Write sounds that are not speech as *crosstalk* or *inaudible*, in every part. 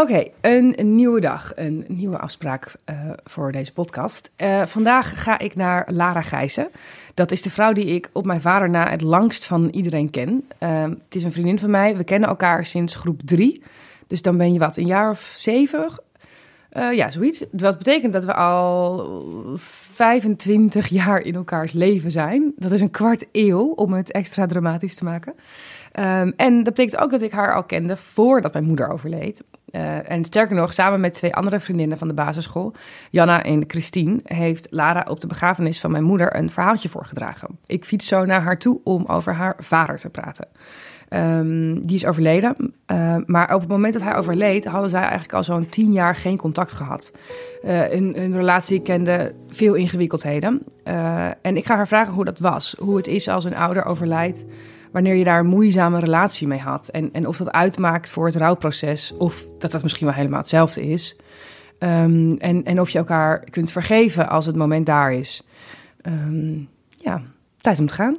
Oké, een, nieuwe dag, een nieuwe afspraak eh, voor deze podcast. Eh, vandaag ga ik naar Lara Gijzen. Dat is de vrouw die ik op mijn vader na het langst van iedereen ken. Eh, het is een vriendin van mij. We kennen elkaar sinds groep drie. Dus dan ben je wat, een jaar of zeven? Ja, zoiets. Wat betekent dat we al 25 jaar in elkaars leven zijn. Dat is een kwart eeuw, om het extra dramatisch te maken. Um, en dat betekent ook dat ik haar al kende voordat mijn moeder overleed. Uh, en sterker nog, samen met twee andere vriendinnen van de basisschool, Janna en Christine, heeft Lara op de begrafenis van mijn moeder een verhaaltje voorgedragen. Ik fiets zo naar haar toe om over haar vader te praten. Um, die is overleden. Uh, maar op het moment dat hij overleed, hadden zij eigenlijk al zo'n tien jaar geen contact gehad. Hun, hun, relatie kende veel ingewikkeldheden. En ik ga haar vragen hoe dat was. Hoe het is als een ouder overlijdt. Wanneer je daar een moeizame relatie mee had. En, en of dat uitmaakt voor het rouwproces. Of dat dat misschien wel helemaal hetzelfde is. Um, en, en of je elkaar kunt vergeven als het moment daar is. Um, ja, tijd om te gaan.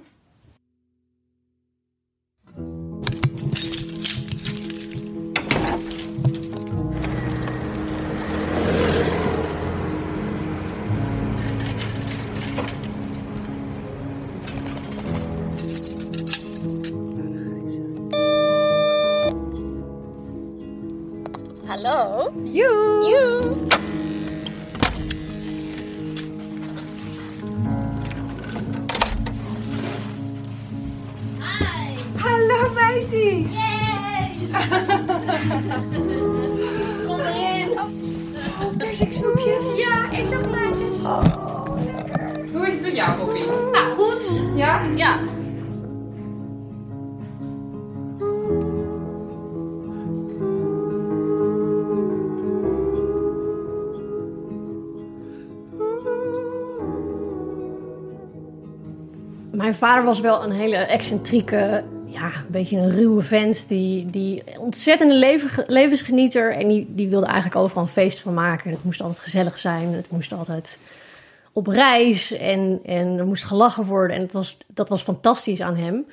Hallo. Joe. Joe. Hi. Hallo meisje. Yay. *laughs* Kom erin. Oh, persiksnoepjes. Ja, eet chocolaatjes. Hoe is het met jou, Poppy? Nou, goed. Ja? Ja. Mijn vader was wel een hele excentrieke, ja, een beetje een ruwe vent. Die, die ontzettende leven, levensgenieter. En die, die wilde eigenlijk overal een feest van maken. Het moest altijd gezellig zijn. Het moest altijd op reis. En, en er moest gelachen worden. En het was, dat was fantastisch aan hem.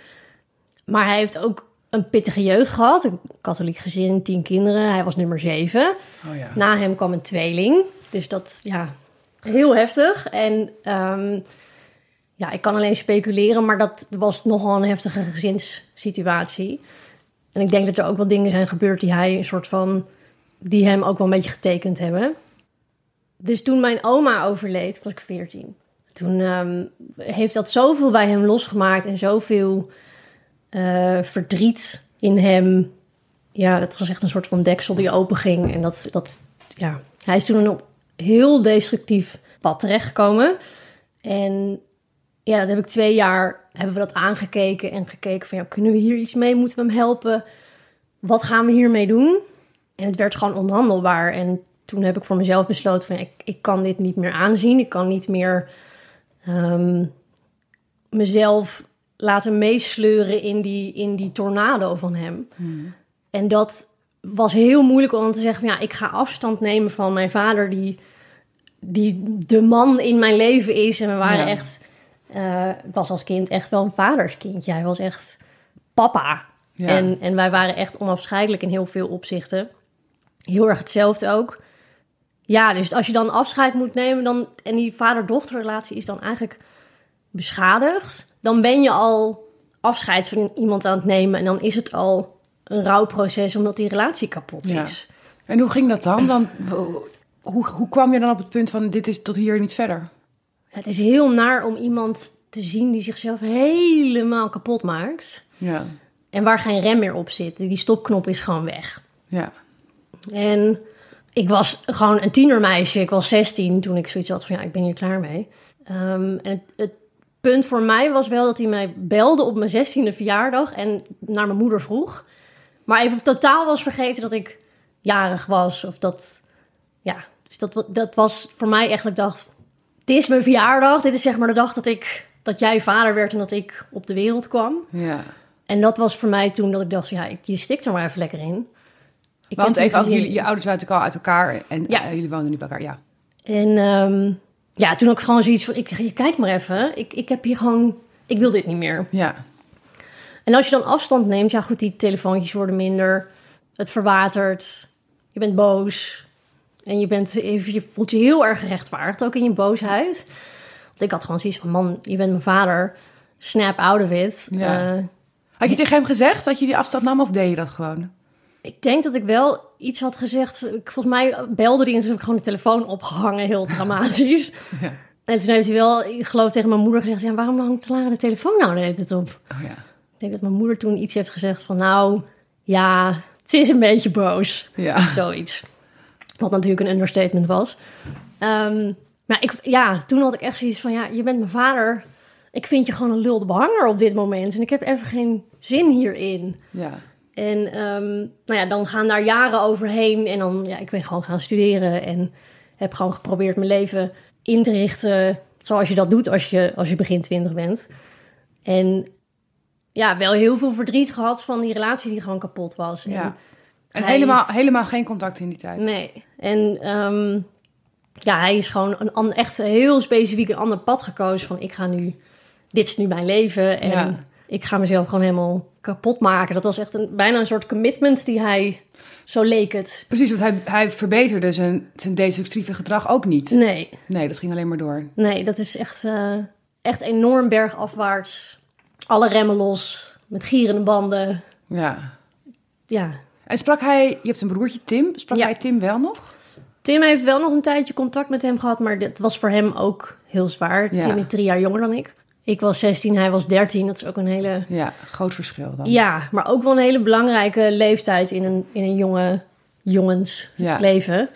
Maar hij heeft ook een pittige jeugd gehad. Een katholiek gezin, tien kinderen. Hij was nummer zeven. Oh ja. Na hem kwam een tweeling. Dus dat, ja, heel heftig. En... Um, ja, ik kan alleen speculeren, maar dat was nogal een heftige gezinssituatie. En ik denk dat er ook wel dingen zijn gebeurd die hij een soort van. die hem ook wel een beetje getekend hebben. Dus toen mijn oma overleed, was ik 14. Toen um, heeft dat zoveel bij hem losgemaakt en zoveel uh, verdriet in hem. Ja, dat was echt een soort van deksel die openging. En dat, dat ja, hij is toen op heel destructief pad terechtgekomen. En ja, dat heb ik twee jaar, hebben we dat aangekeken en gekeken van, ja, kunnen we hier iets mee? Moeten we hem helpen? Wat gaan we hiermee doen? En het werd gewoon onhandelbaar. En toen heb ik voor mezelf besloten van, ja, ik, ik kan dit niet meer aanzien. Ik kan niet meer um, mezelf laten meesleuren in die, in die tornado van hem. Hmm. En dat was heel moeilijk om te zeggen van, ja, ik ga afstand nemen van mijn vader die, die de man in mijn leven is. En we waren ja. echt uh, ik was als kind echt wel een vaderskindje. Hij was echt papa. Ja. En, en wij waren echt onafscheidelijk in heel veel opzichten. Heel erg hetzelfde ook. Ja, dus als je dan afscheid moet nemen dan, en die vader-dochterrelatie is dan eigenlijk beschadigd, dan ben je al afscheid van iemand aan het nemen en dan is het al een rouwproces omdat die relatie kapot is. Ja. En hoe ging dat dan? dan hoe, hoe kwam je dan op het punt van dit is tot hier niet verder? Het is heel naar om iemand te zien die zichzelf helemaal kapot maakt. Ja. En waar geen rem meer op zit. Die stopknop is gewoon weg. Ja. En ik was gewoon een tienermeisje. Ik was 16 toen ik zoiets had van ja, ik ben hier klaar mee. Um, en het, het, punt voor mij was wel dat hij mij belde op mijn 16e verjaardag en naar mijn moeder vroeg. Maar even totaal was vergeten dat ik jarig was. Of dat, ja, dus dat, dat was voor mij ik dacht, dit is mijn verjaardag. Dit is zeg maar de dag dat ik dat jij vader werd en dat ik op de wereld kwam. Ja. En dat was voor mij toen dat ik dacht, ja, je stikt er maar even lekker in. Ik Want even, als jullie, je ouders waren natuurlijk al uit elkaar en ja. uh, jullie woonden nu bij elkaar, ja. En um, ja, toen ook gewoon zoiets van, ik, je kijk maar even, ik, ik heb hier gewoon, ik wil dit niet meer. Ja. En als je dan afstand neemt, ja goed, die telefoontjes worden minder, het verwatert. je bent boos. En je, bent, je voelt je heel erg gerechtvaardigd, ook in je boosheid. Want ik had gewoon zoiets van, man, je bent mijn vader. Snap out of it. Ja. Eh, Had je tegen hem gezegd dat je die afstand nam of deed je dat gewoon? ik denk dat ik wel iets had gezegd. Ik, volgens mij belde hij en toen heb ik gewoon de telefoon opgehangen, heel dramatisch. *laughs* Ja. En toen heeft hij wel, ik geloof tegen mijn moeder gezegd... Ja, waarom hangt Lara de telefoon nou de hele tijd op? Oh ja. Ik denk dat mijn moeder toen iets heeft gezegd van... Nou, ja, het is een beetje boos. Ja. Zoiets. Wat natuurlijk een understatement was. Ehm, maar ik, ja, toen had ik echt zoiets van... Ja, je bent mijn vader. Ik vind je gewoon een lulde behanger op dit moment. En ik heb even geen zin hierin. Ja. En ehm, nou ja, dan gaan daar jaren overheen. En dan, ja, ik ben gewoon gaan studeren. En heb gewoon geprobeerd mijn leven in te richten. Zoals je dat doet als je, als je begin twintig bent. En ja, wel heel veel verdriet gehad van die relatie die gewoon kapot was. En, ja. En hij- helemaal, helemaal geen contact in die tijd. Nee. En ehm, ja, hij is gewoon een, echt heel specifiek een ander pad gekozen. Van ik ga nu, dit is nu mijn leven. En Ja. ik ga mezelf gewoon helemaal kapot maken. Dat was echt een, bijna een soort commitment die hij, zo leek het. Precies, want hij, hij verbeterde zijn, zijn destructieve gedrag ook niet. Nee, Nee, dat ging alleen maar door. nee, dat is echt, eh, echt enorm bergafwaarts. Alle remmen los, met gierende banden. Ja. Ja, En sprak hij, je hebt een broertje Tim, sprak Ja. hij Tim wel nog? Tim heeft wel nog een tijdje contact met hem gehad, maar dat was voor hem ook heel zwaar. Ja. Tim is drie jaar jonger dan ik. Ik was 16, hij was 13. Dat is ook een hele Ja, groot verschil dan. Ja, maar ook wel een hele belangrijke leeftijd in een, in een jonge jongens Ja. leven.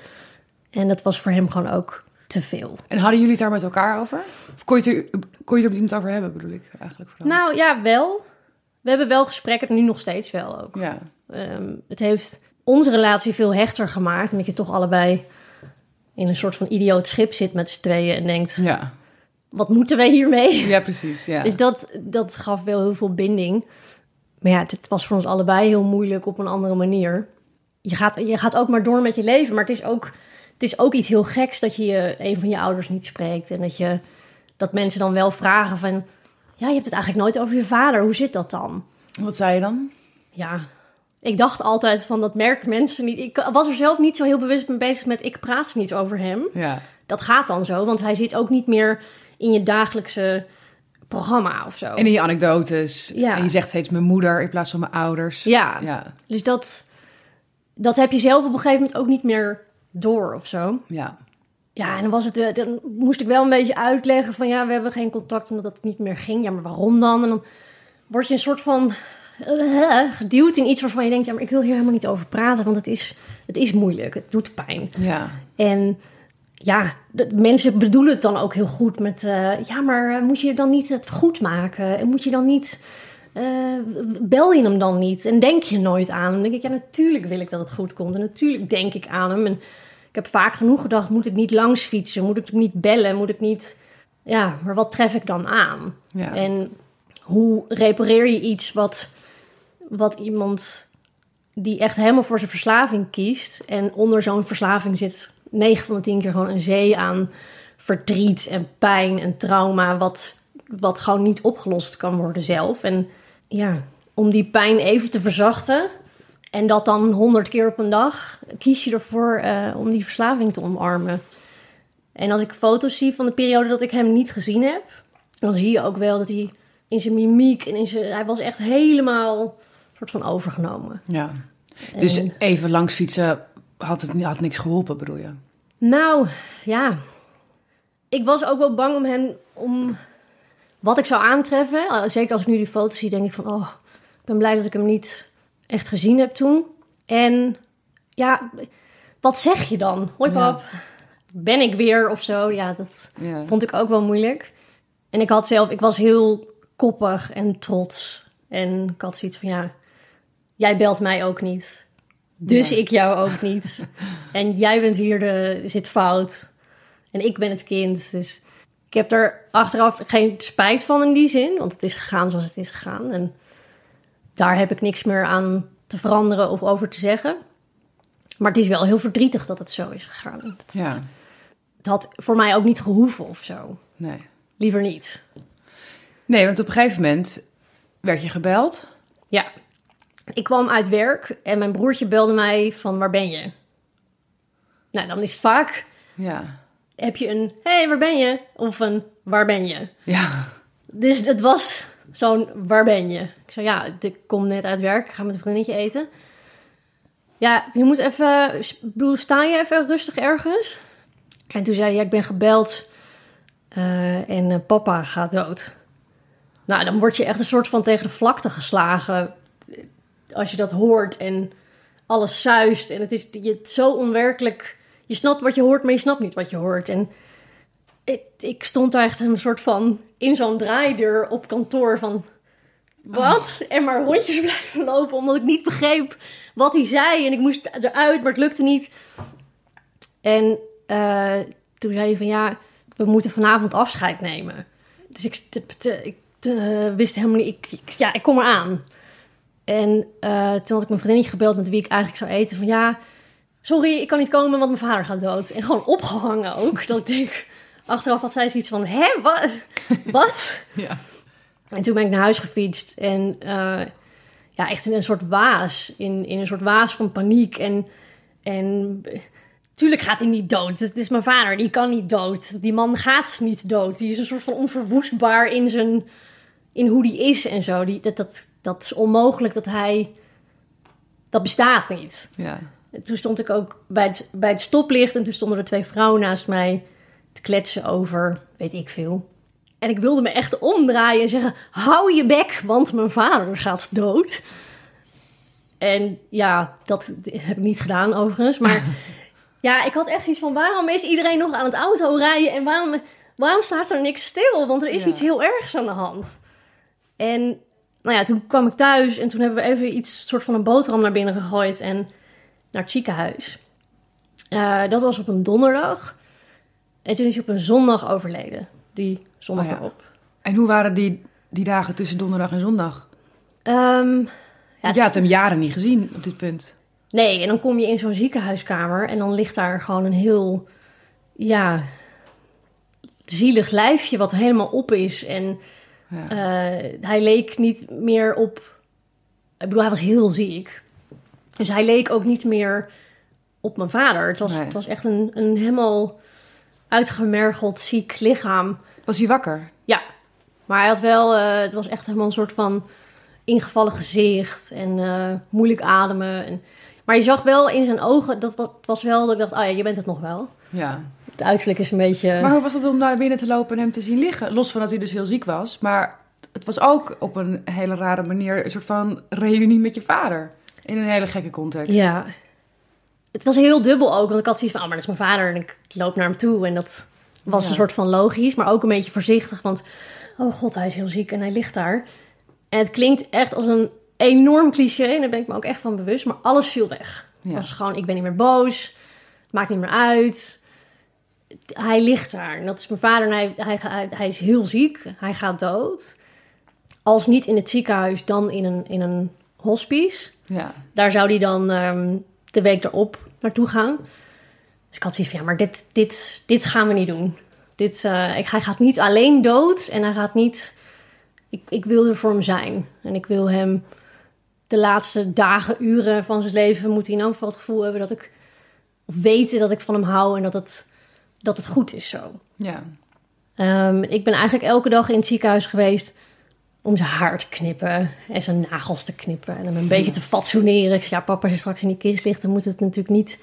En dat was voor hem gewoon ook te veel. En hadden jullie het daar met elkaar over? Of kon je het er, kon je er niet over hebben, bedoel ik eigenlijk vooral? Nou ja, wel. We hebben wel gesprekken, nu nog steeds wel ook. Ja, Ehm, het heeft onze relatie veel hechter gemaakt. Omdat je toch allebei in een soort van idioot schip zit met z'n tweeën. En denkt, ja. wat moeten wij hiermee? ja precies. Ja. Dus dat, dat gaf wel heel veel binding. Maar ja, het was voor ons allebei heel moeilijk op een andere manier. Je gaat, je gaat ook maar door met je leven. Maar het is ook, het is ook iets heel geks dat je je, een van je ouders niet spreekt. En dat, je, dat mensen dan wel vragen van... Ja, je hebt het eigenlijk nooit over je vader. Hoe zit dat dan? Wat zei je dan? Ja, ik dacht altijd van dat merken mensen niet. Ik was er zelf niet zo heel bewust mee bezig met... ik praat niet over hem Ja, dat gaat dan zo, want hij zit ook niet meer in je dagelijkse programma of zo. en in je anekdotes. Ja. En je zegt steeds mijn moeder in plaats van mijn ouders. Ja, Ja, dus dat, dat heb je zelf op een gegeven moment ook niet meer door of zo. ja. Ja, en dan, was het, dan moest ik wel een beetje uitleggen van ja, we hebben geen contact omdat het niet meer ging. Ja, maar waarom dan? En dan word je een soort van eh, geduwd in iets waarvan je denkt, ja, maar ik wil hier helemaal niet over praten, want het is, het is moeilijk, het doet pijn. ja. En ja, de, mensen bedoelen het dan ook heel goed met... eh, ja, maar eh, moet je dan niet het goed maken? En moet je dan niet... eh, bel je hem dan niet? En denk je nooit aan hem? Dan denk ik, ja, natuurlijk wil ik dat het goed komt. En natuurlijk denk ik aan hem. En ik heb vaak genoeg gedacht, moet ik niet langs fietsen? Moet ik niet bellen? Moet ik niet... Ja, maar wat tref ik dan aan? ja. En hoe repareer je iets wat, wat iemand die echt helemaal voor zijn verslaving kiest en onder zo'n verslaving zit 9 van de 10 keer gewoon een zee aan verdriet en pijn en trauma wat, wat gewoon niet opgelost kan worden zelf. En ja, om die pijn even te verzachten en dat dan 100 keer op een dag, kies je ervoor eh, om die verslaving te omarmen. En als ik foto's zie van de periode dat ik hem niet gezien heb, dan zie je ook wel dat hij in zijn mimiek en in zijn. Hij was echt helemaal soort van overgenomen. ja. Dus En- even langs fietsen had, het, had niks geholpen, bedoel je? Nou, ja. Ik was ook wel bang om hem. om wat ik zou aantreffen. Zeker als ik nu die foto's zie, denk ik van. Oh, ik ben blij dat ik hem niet echt gezien heb toen. En ja, wat zeg je dan? Hoi Ja. pap, ben ik weer of zo? Ja, dat. Ja. Vond ik ook wel moeilijk. En ik had zelf, ik was heel koppig en trots. En ik had zoiets van, ja, jij belt mij ook niet. Dus Ja. ik jou ook niet. *laughs* en jij bent hier de, zit fout. En ik ben het kind. Dus ik heb er achteraf geen spijt van in die zin. Want het is gegaan zoals het is gegaan. En daar heb ik niks meer aan te veranderen of over te zeggen. Maar het is wel heel verdrietig dat het zo is gegaan. Het, Ja, het had voor mij ook niet gehoeven of zo. nee. Liever niet. Nee, want op een gegeven moment werd je gebeld. Ja. Ik kwam uit werk en mijn broertje belde mij van waar ben je? Nou, dan is het vaak, Ja. heb je een, hé, hey, waar ben je? Of een, waar ben je? Ja. Dus het was zo'n, waar ben je? Ik zei, ja, ik kom net uit werk, ik ga met een vriendinnetje eten. Ja, je moet even, bedoel, sta je even rustig ergens? En toen zei hij, ja, ik ben gebeld eh, en eh, papa gaat dood. Nou, dan word je echt een soort van tegen de vlakte geslagen eh, als je dat hoort en alles zuist. En het is je, zo onwerkelijk. Je snapt wat je hoort, maar je snapt niet wat je hoort. En ik, ik stond daar echt een soort van in zo'n draaideur op kantoor van wat? En maar rondjes *laughs* blijven lopen omdat ik niet begreep wat hij zei. En ik moest eruit, maar het lukte niet. En eh, toen zei hij van ja, we moeten vanavond afscheid nemen. Dus ik, ik wist helemaal niet, ik, ik- ja, ik kom eraan. En eh, toen had ik mijn vriendinnetje gebeld met wie ik eigenlijk zou eten. Van ja, sorry, ik kan niet komen, want mijn vader gaat dood. En gewoon opgehangen ook. Dat ik denk, achteraf had zij zoiets van, hè, wat? *laughs* wat? Ja. En toen ben ik naar huis gefietst. En eh, ja, echt in een soort waas. In, in een soort waas van paniek. En, en tuurlijk gaat hij niet dood. Het is mijn vader, die kan niet dood. Die man gaat niet dood. Die is een soort van onverwoestbaar in, zijn, in hoe die is en zo. Die, dat, dat, dat is onmogelijk dat hij... Dat bestaat niet. Ja. En Toen stond ik ook bij het, bij het stoplicht en toen stonden er twee vrouwen naast mij te kletsen over, weet ik veel. En ik wilde me echt omdraaien en zeggen: hou je bek, want mijn vader gaat dood. En ja, dat heb ik niet gedaan overigens. Maar *laughs* ja, ik had echt zoiets van: waarom is iedereen nog aan het auto rijden en waarom, waarom staat er niks stil? Want er is Ja. iets heel ergs aan de hand. En nou ja, toen kwam ik thuis en toen hebben we even iets, soort van een boterham naar binnen gegooid en naar het ziekenhuis. Eh, dat was op een donderdag. En toen is hij op een zondag overleden. Die zondag Oh ja. erop. En hoe waren die, die dagen tussen donderdag en zondag? Ehm, ja, je had hem jaren niet gezien op dit punt. Nee, en dan kom je in zo'n ziekenhuiskamer en dan ligt daar gewoon een heel, ja, zielig lijfje wat helemaal op is. En Ja. eh, hij leek niet meer op, ik bedoel, hij was heel ziek. Dus hij leek ook niet meer op mijn vader. Het was, Nee. het was echt een, een helemaal uitgemergeld ziek lichaam. Was hij wakker? Ja, maar hij had wel, eh, het was echt helemaal een soort van ingevallen gezicht en eh, moeilijk ademen. En, maar je zag wel in zijn ogen, dat was, was wel dat ik dacht, ah ja, je bent het nog wel. Ja. Het uiterlijk is een beetje... Maar hoe was het om naar binnen te lopen en hem te zien liggen? Los van dat hij dus heel ziek was. Maar het was ook op een hele rare manier een soort van reunie met je vader. In een hele gekke context. Ja. Het was heel dubbel ook, want ik had zoiets van, oh, maar dat is mijn vader en ik loop naar hem toe. En dat was Ja. een soort van logisch, maar ook een beetje voorzichtig, want, oh god, hij is heel ziek en hij ligt daar. En het klinkt echt als een enorm cliché, en daar ben ik me ook echt van bewust, maar alles viel weg. Het was gewoon, ik ben niet meer boos, maakt niet meer uit. Hij ligt daar en dat is mijn vader en hij, hij, hij, hij is heel ziek, hij gaat dood. Als niet in het ziekenhuis, dan in een, in een hospice. Ja. Daar zou hij dan ehm, de week erop naartoe gaan. Dus ik had zoiets van, ja, maar dit, dit, dit gaan we niet doen. Dit, eh, ik, hij gaat niet alleen dood en hij gaat niet... Ik, ik wil er voor hem zijn. En ik wil hem de laatste dagen, uren van zijn leven... moet hij in elk geval het gevoel hebben dat ik... Of weten dat ik van hem hou en dat het, dat het goed is zo. Ja. Ehm, ik ben eigenlijk elke dag in het ziekenhuis geweest om zijn haar te knippen en zijn nagels te knippen en hem een beetje te fatsoeneren. Ik zei, ja, papa, als je straks in die kist ligt, dan moet het natuurlijk niet,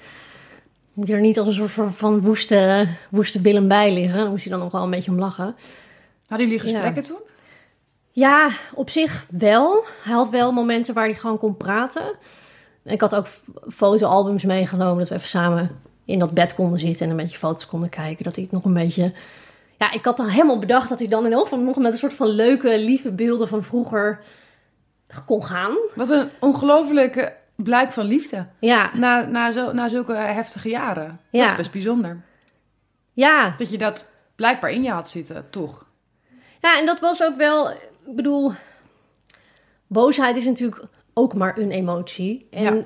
moet je er niet als een soort van, woeste, woeste Willem bij liggen. Dan moest hij dan nog wel een beetje om lachen. Hadden jullie gesprekken toen? Ja, op zich wel. Hij had wel momenten waar hij gewoon kon praten. Ik had ook fotoalbums meegenomen, dat we even samen in dat bed konden zitten en een beetje foto's konden kijken. Dat hij het nog een beetje... Ja, ik had dan helemaal bedacht dat hij dan in elk geval nog met een soort van leuke, lieve beelden van vroeger kon gaan. Wat een ongelofelijke blijk van liefde. Ja, Na, na, zo, na zulke heftige jaren. Dat Ja. is best bijzonder. ja. Dat je dat blijkbaar in je had zitten, toch? Ja, en dat was ook wel, ik bedoel, boosheid is natuurlijk ook maar een emotie. En Ja.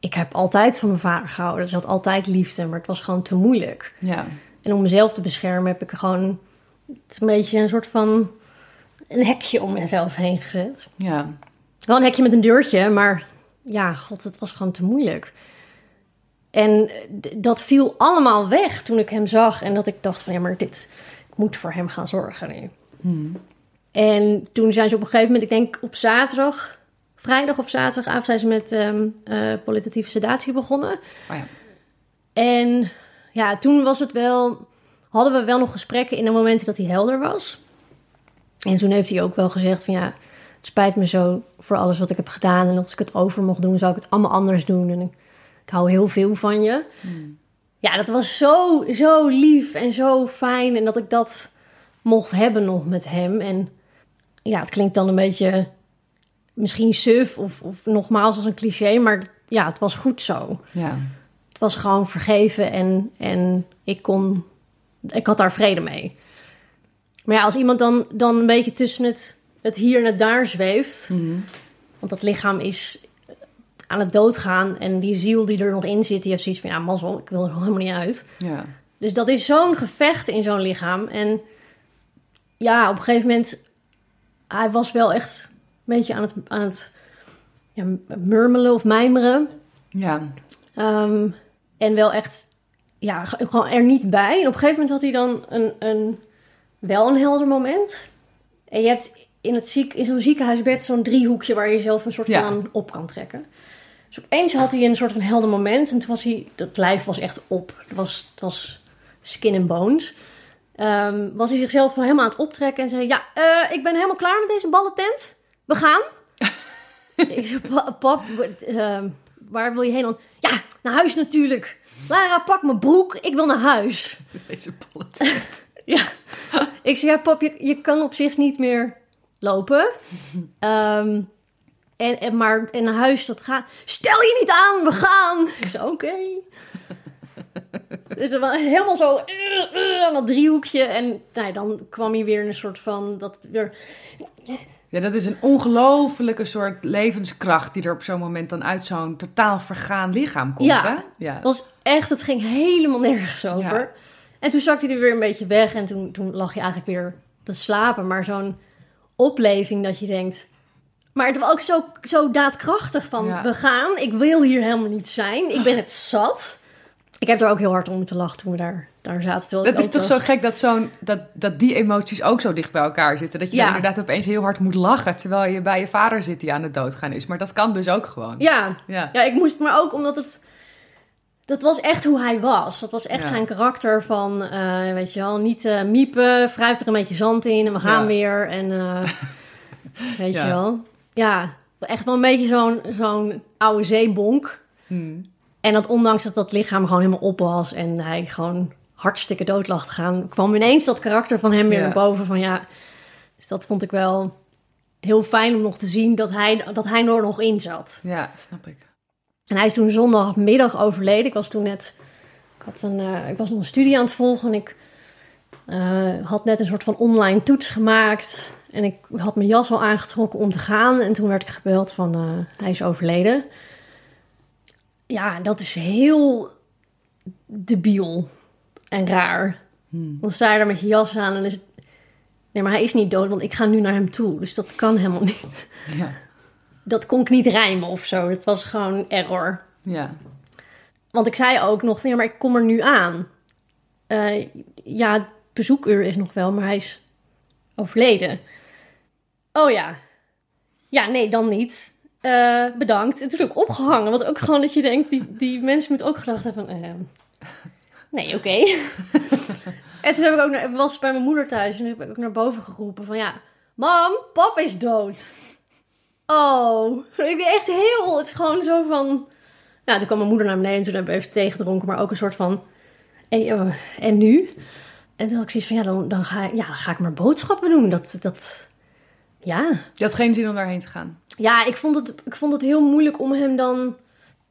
ik heb altijd van mijn vader gehouden. Er zat altijd liefde, maar het was gewoon te moeilijk. Ja. En om mezelf te beschermen heb ik gewoon het een beetje een soort van een hekje om mezelf heen gezet. Ja. Wel een hekje met een deurtje, maar ja, god, het was gewoon te moeilijk. En dat viel allemaal weg toen ik hem zag. En dat ik dacht van ja, maar dit, ik moet voor hem gaan zorgen nu. En toen zijn ze op een gegeven moment, ik denk op zaterdag, vrijdag of zaterdagavond, zijn ze met kwalitatieve sedatie begonnen. Oh ja. En ja, toen was het wel, hadden we wel nog gesprekken in de momenten dat hij helder was. En toen heeft hij ook wel gezegd van ja, het spijt me zo voor alles wat ik heb gedaan. En als ik het over mocht doen, zou ik het allemaal anders doen. En ik, ik hou heel veel van je. Ja, dat was zo, zo lief en zo fijn. En dat ik dat mocht hebben nog met hem. En ja, het klinkt dan een beetje misschien suf of, of nogmaals als een cliché. Maar ja, het was goed zo. Ja. Was gewoon vergeven en, en ik kon... Ik had daar vrede mee. Maar ja, als iemand dan, dan een beetje tussen het, het hier en het daar zweeft... Want dat lichaam is aan het doodgaan. En die ziel die er nog in zit, die heeft zoiets van... Ja, mazzel, ik wil er helemaal niet uit. Ja. Dus dat is zo'n gevecht in zo'n lichaam. En ja, op een gegeven moment... Hij was wel echt een beetje aan het, aan het ja, murmelen of mijmeren. Ja. Ehm, en wel echt, ja, gewoon er niet bij. En op een gegeven moment had hij dan een, een, wel een helder moment. En je hebt in, het ziek, in zo'n ziekenhuisbed zo'n driehoekje waar je jezelf een soort Ja. van op kan trekken. Dus opeens had hij een soort van helder moment. En toen was hij, dat lijf was echt op. Het was, het was skin and bones. Ehm, was hij zichzelf helemaal aan het optrekken en zei: Ja, eh, ik ben helemaal klaar met deze ballentent. We gaan. *laughs* ik zei: "Pa- Pap, ehm, waar wil je heen dan? Ja, naar huis natuurlijk. Lara, pak mijn broek. Ik wil naar huis. Deze ballen. *laughs* Ja. Ik zei, ja, pap, je, je kan op zich niet meer lopen. Ehm, en, en, maar en naar huis, dat gaat... Stel je niet aan, we gaan. Ik zei, oké. *laughs* Dus er was helemaal zo aan dat driehoekje. En nou, dan kwam hij weer in een soort van... Dat weer, Ja, dat is een ongelofelijke soort levenskracht die er op zo'n moment dan uit zo'n totaal vergaan lichaam komt, Ja. hè? Ja. Het was echt, het ging helemaal nergens over. Ja. En toen zakte hij er weer een beetje weg en toen, toen lag je eigenlijk weer te slapen. Maar zo'n opleving dat je denkt... Maar het was ook zo, zo daadkrachtig van, Ja. we gaan. Ik wil hier helemaal niet zijn. Ik ben het zat. Ik heb er ook heel hard om moeten lachen toen we daar, daar zaten. Dat is toch zo gek dat, zo'n, dat, dat die emoties ook zo dicht bij elkaar zitten. Dat je Ja. inderdaad opeens heel hard moet lachen terwijl je bij je vader zit die aan het doodgaan is. Maar dat kan dus ook gewoon. Ja, Ja. Ja, ik moest, maar ook omdat het. Dat was echt hoe hij was. Dat was echt Ja. zijn karakter van, eh, weet je wel, niet eh, miepen, wrijf er een beetje zand in en we gaan weer. En eh, *laughs* weet je wel. Ja, echt wel een beetje zo'n zo'n oude zeebonk. Hmm. En dat ondanks dat dat lichaam gewoon helemaal op was en hij gewoon hartstikke dood lag te gaan, kwam ineens dat karakter van hem weer Ja. naar boven. Van ja, dus dat vond ik wel heel fijn om nog te zien dat hij, dat hij er nog in zat. ja, snap ik. En hij is toen zondagmiddag overleden. Ik was toen net. Ik, had een, eh, ik was nog een studie aan het volgen. En ik eh, had net een soort van online toets gemaakt. En ik had mijn jas al aangetrokken om te gaan. En toen werd ik gebeld van eh, hij is overleden. Ja, dat is heel debiel en raar. Dan sta je daar met je jas aan en is het... Nee, maar hij is niet dood, want ik ga nu naar hem toe. Dus dat kan helemaal niet. Ja. Dat kon ik niet rijmen of zo. Het was gewoon error. Ja. Want ik zei ook nog, ja, maar ik kom er nu aan. Eh, ja, het bezoekuur is nog wel, maar hij is overleden. Oh ja. Ja, nee, dan niet. Eh, bedankt. En toen heb ik opgehangen. Want ook gewoon dat je denkt, die, die mensen moeten ook gedacht hebben van... eh, nee, oké. *laughs* en toen heb ik ook naar, was bij mijn moeder thuis en toen heb ik ook naar boven geroepen van... Ja, mam, pap is dood. Oh, ik ben echt heel... Het is gewoon zo van... Nou, toen kwam mijn moeder naar beneden en toen hebben we even thee gedronken, maar ook een soort van. En, eh, en nu? En toen had ik zoiets van, ja, dan, dan, ga, ik- ja, dan ga ik maar boodschappen doen. Dat, dat, ja. Je had geen zin om daarheen te gaan. Ja, ik vond, het, ik vond het heel moeilijk om hem dan...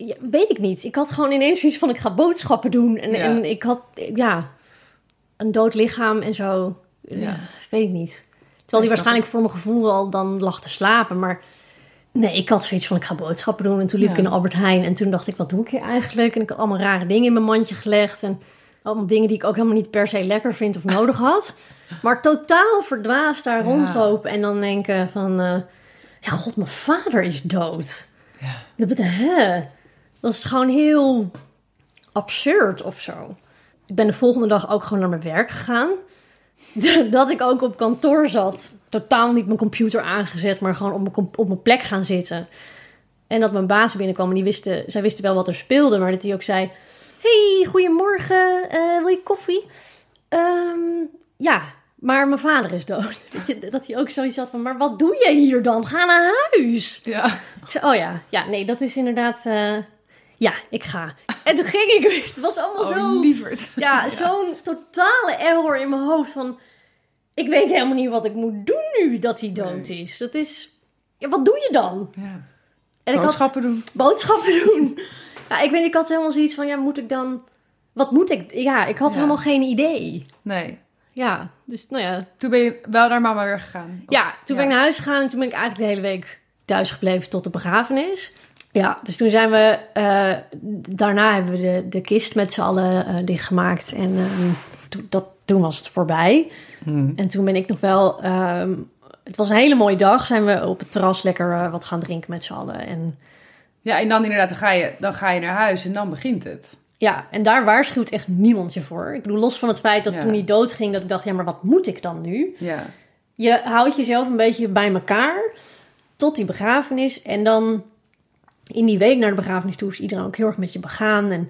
Ja, weet ik niet. Ik had gewoon ineens zoiets van, ik ga boodschappen doen. En, Ja. en ik had, ja, een dood lichaam en zo. Ja. Weet ik niet. Terwijl hij waarschijnlijk voor mijn gevoel al dan lag te slapen. Maar nee, ik had zoiets van, ik ga boodschappen doen. En toen liep ik in Albert Heijn. En toen dacht ik, wat doe ik hier eigenlijk? En ik had allemaal rare dingen in mijn mandje gelegd. En allemaal dingen die ik ook helemaal niet per se lekker vind of nodig *laughs* had. Maar totaal verdwaasd daar rondlopen. En dan denken van, eh, ja god, mijn vader is dood. Ja. Dat betekent, hè? Dat is gewoon heel absurd of zo. Ik ben de volgende dag ook gewoon naar mijn werk gegaan. *laughs* Dat ik ook op kantoor zat. Totaal niet mijn computer aangezet, maar gewoon op mijn, op mijn plek gaan zitten. En dat mijn baas binnenkwam en die wisten, zij wisten wel wat er speelde, maar dat hij ook zei: Hey, goedemorgen, eh, wil je koffie? Ehm, ja, maar mijn vader is dood. *laughs* Dat, hij ook zoiets had van: Maar wat doe jij hier dan? Ga naar huis. Ja. Ik zei: Oh ja, ja, nee, dat is inderdaad. eh, ja, ik ga. En toen ging ik weer. Het was allemaal Oh, zo. lieverd. *laughs* Ja, zo'n totale error in mijn hoofd van... Ik weet helemaal niet wat ik moet doen nu dat hij dood Nee. is. Dat is... Ja, wat doe je dan? Ja. En ik Boodschappen doen. boodschappen doen. Ja, ik weet, ik had helemaal zoiets van, ja, moet ik dan... Wat moet ik? Ja, ik had Ja. helemaal geen idee. Nee. Ja, dus nou ja. Toen ben je wel naar mama weer gegaan. Of- Ja, toen ben ik naar huis gegaan en toen ben ik eigenlijk de hele week thuis gebleven tot de begrafenis. Ja, dus toen zijn we... eh, daarna hebben we de, de kist met z'n allen eh, dichtgemaakt. En ehm, toen, dat, toen was het voorbij. Hmm. En toen ben ik nog wel... ehm, het was een hele mooie dag. Zijn we op het terras lekker eh, wat gaan drinken met z'n allen. En Ja, en dan inderdaad, dan ga, je, dan ga je naar huis en dan begint het. ja, en daar waarschuwt echt niemand je voor. Ik bedoel, los van het feit dat Ja. toen hij doodging... dat ik dacht, ja, maar wat moet ik dan nu? Ja. Je houdt jezelf een beetje bij elkaar tot die begrafenis. En dan in die week naar de begrafenis toe is iedereen ook heel erg met je begaan. En,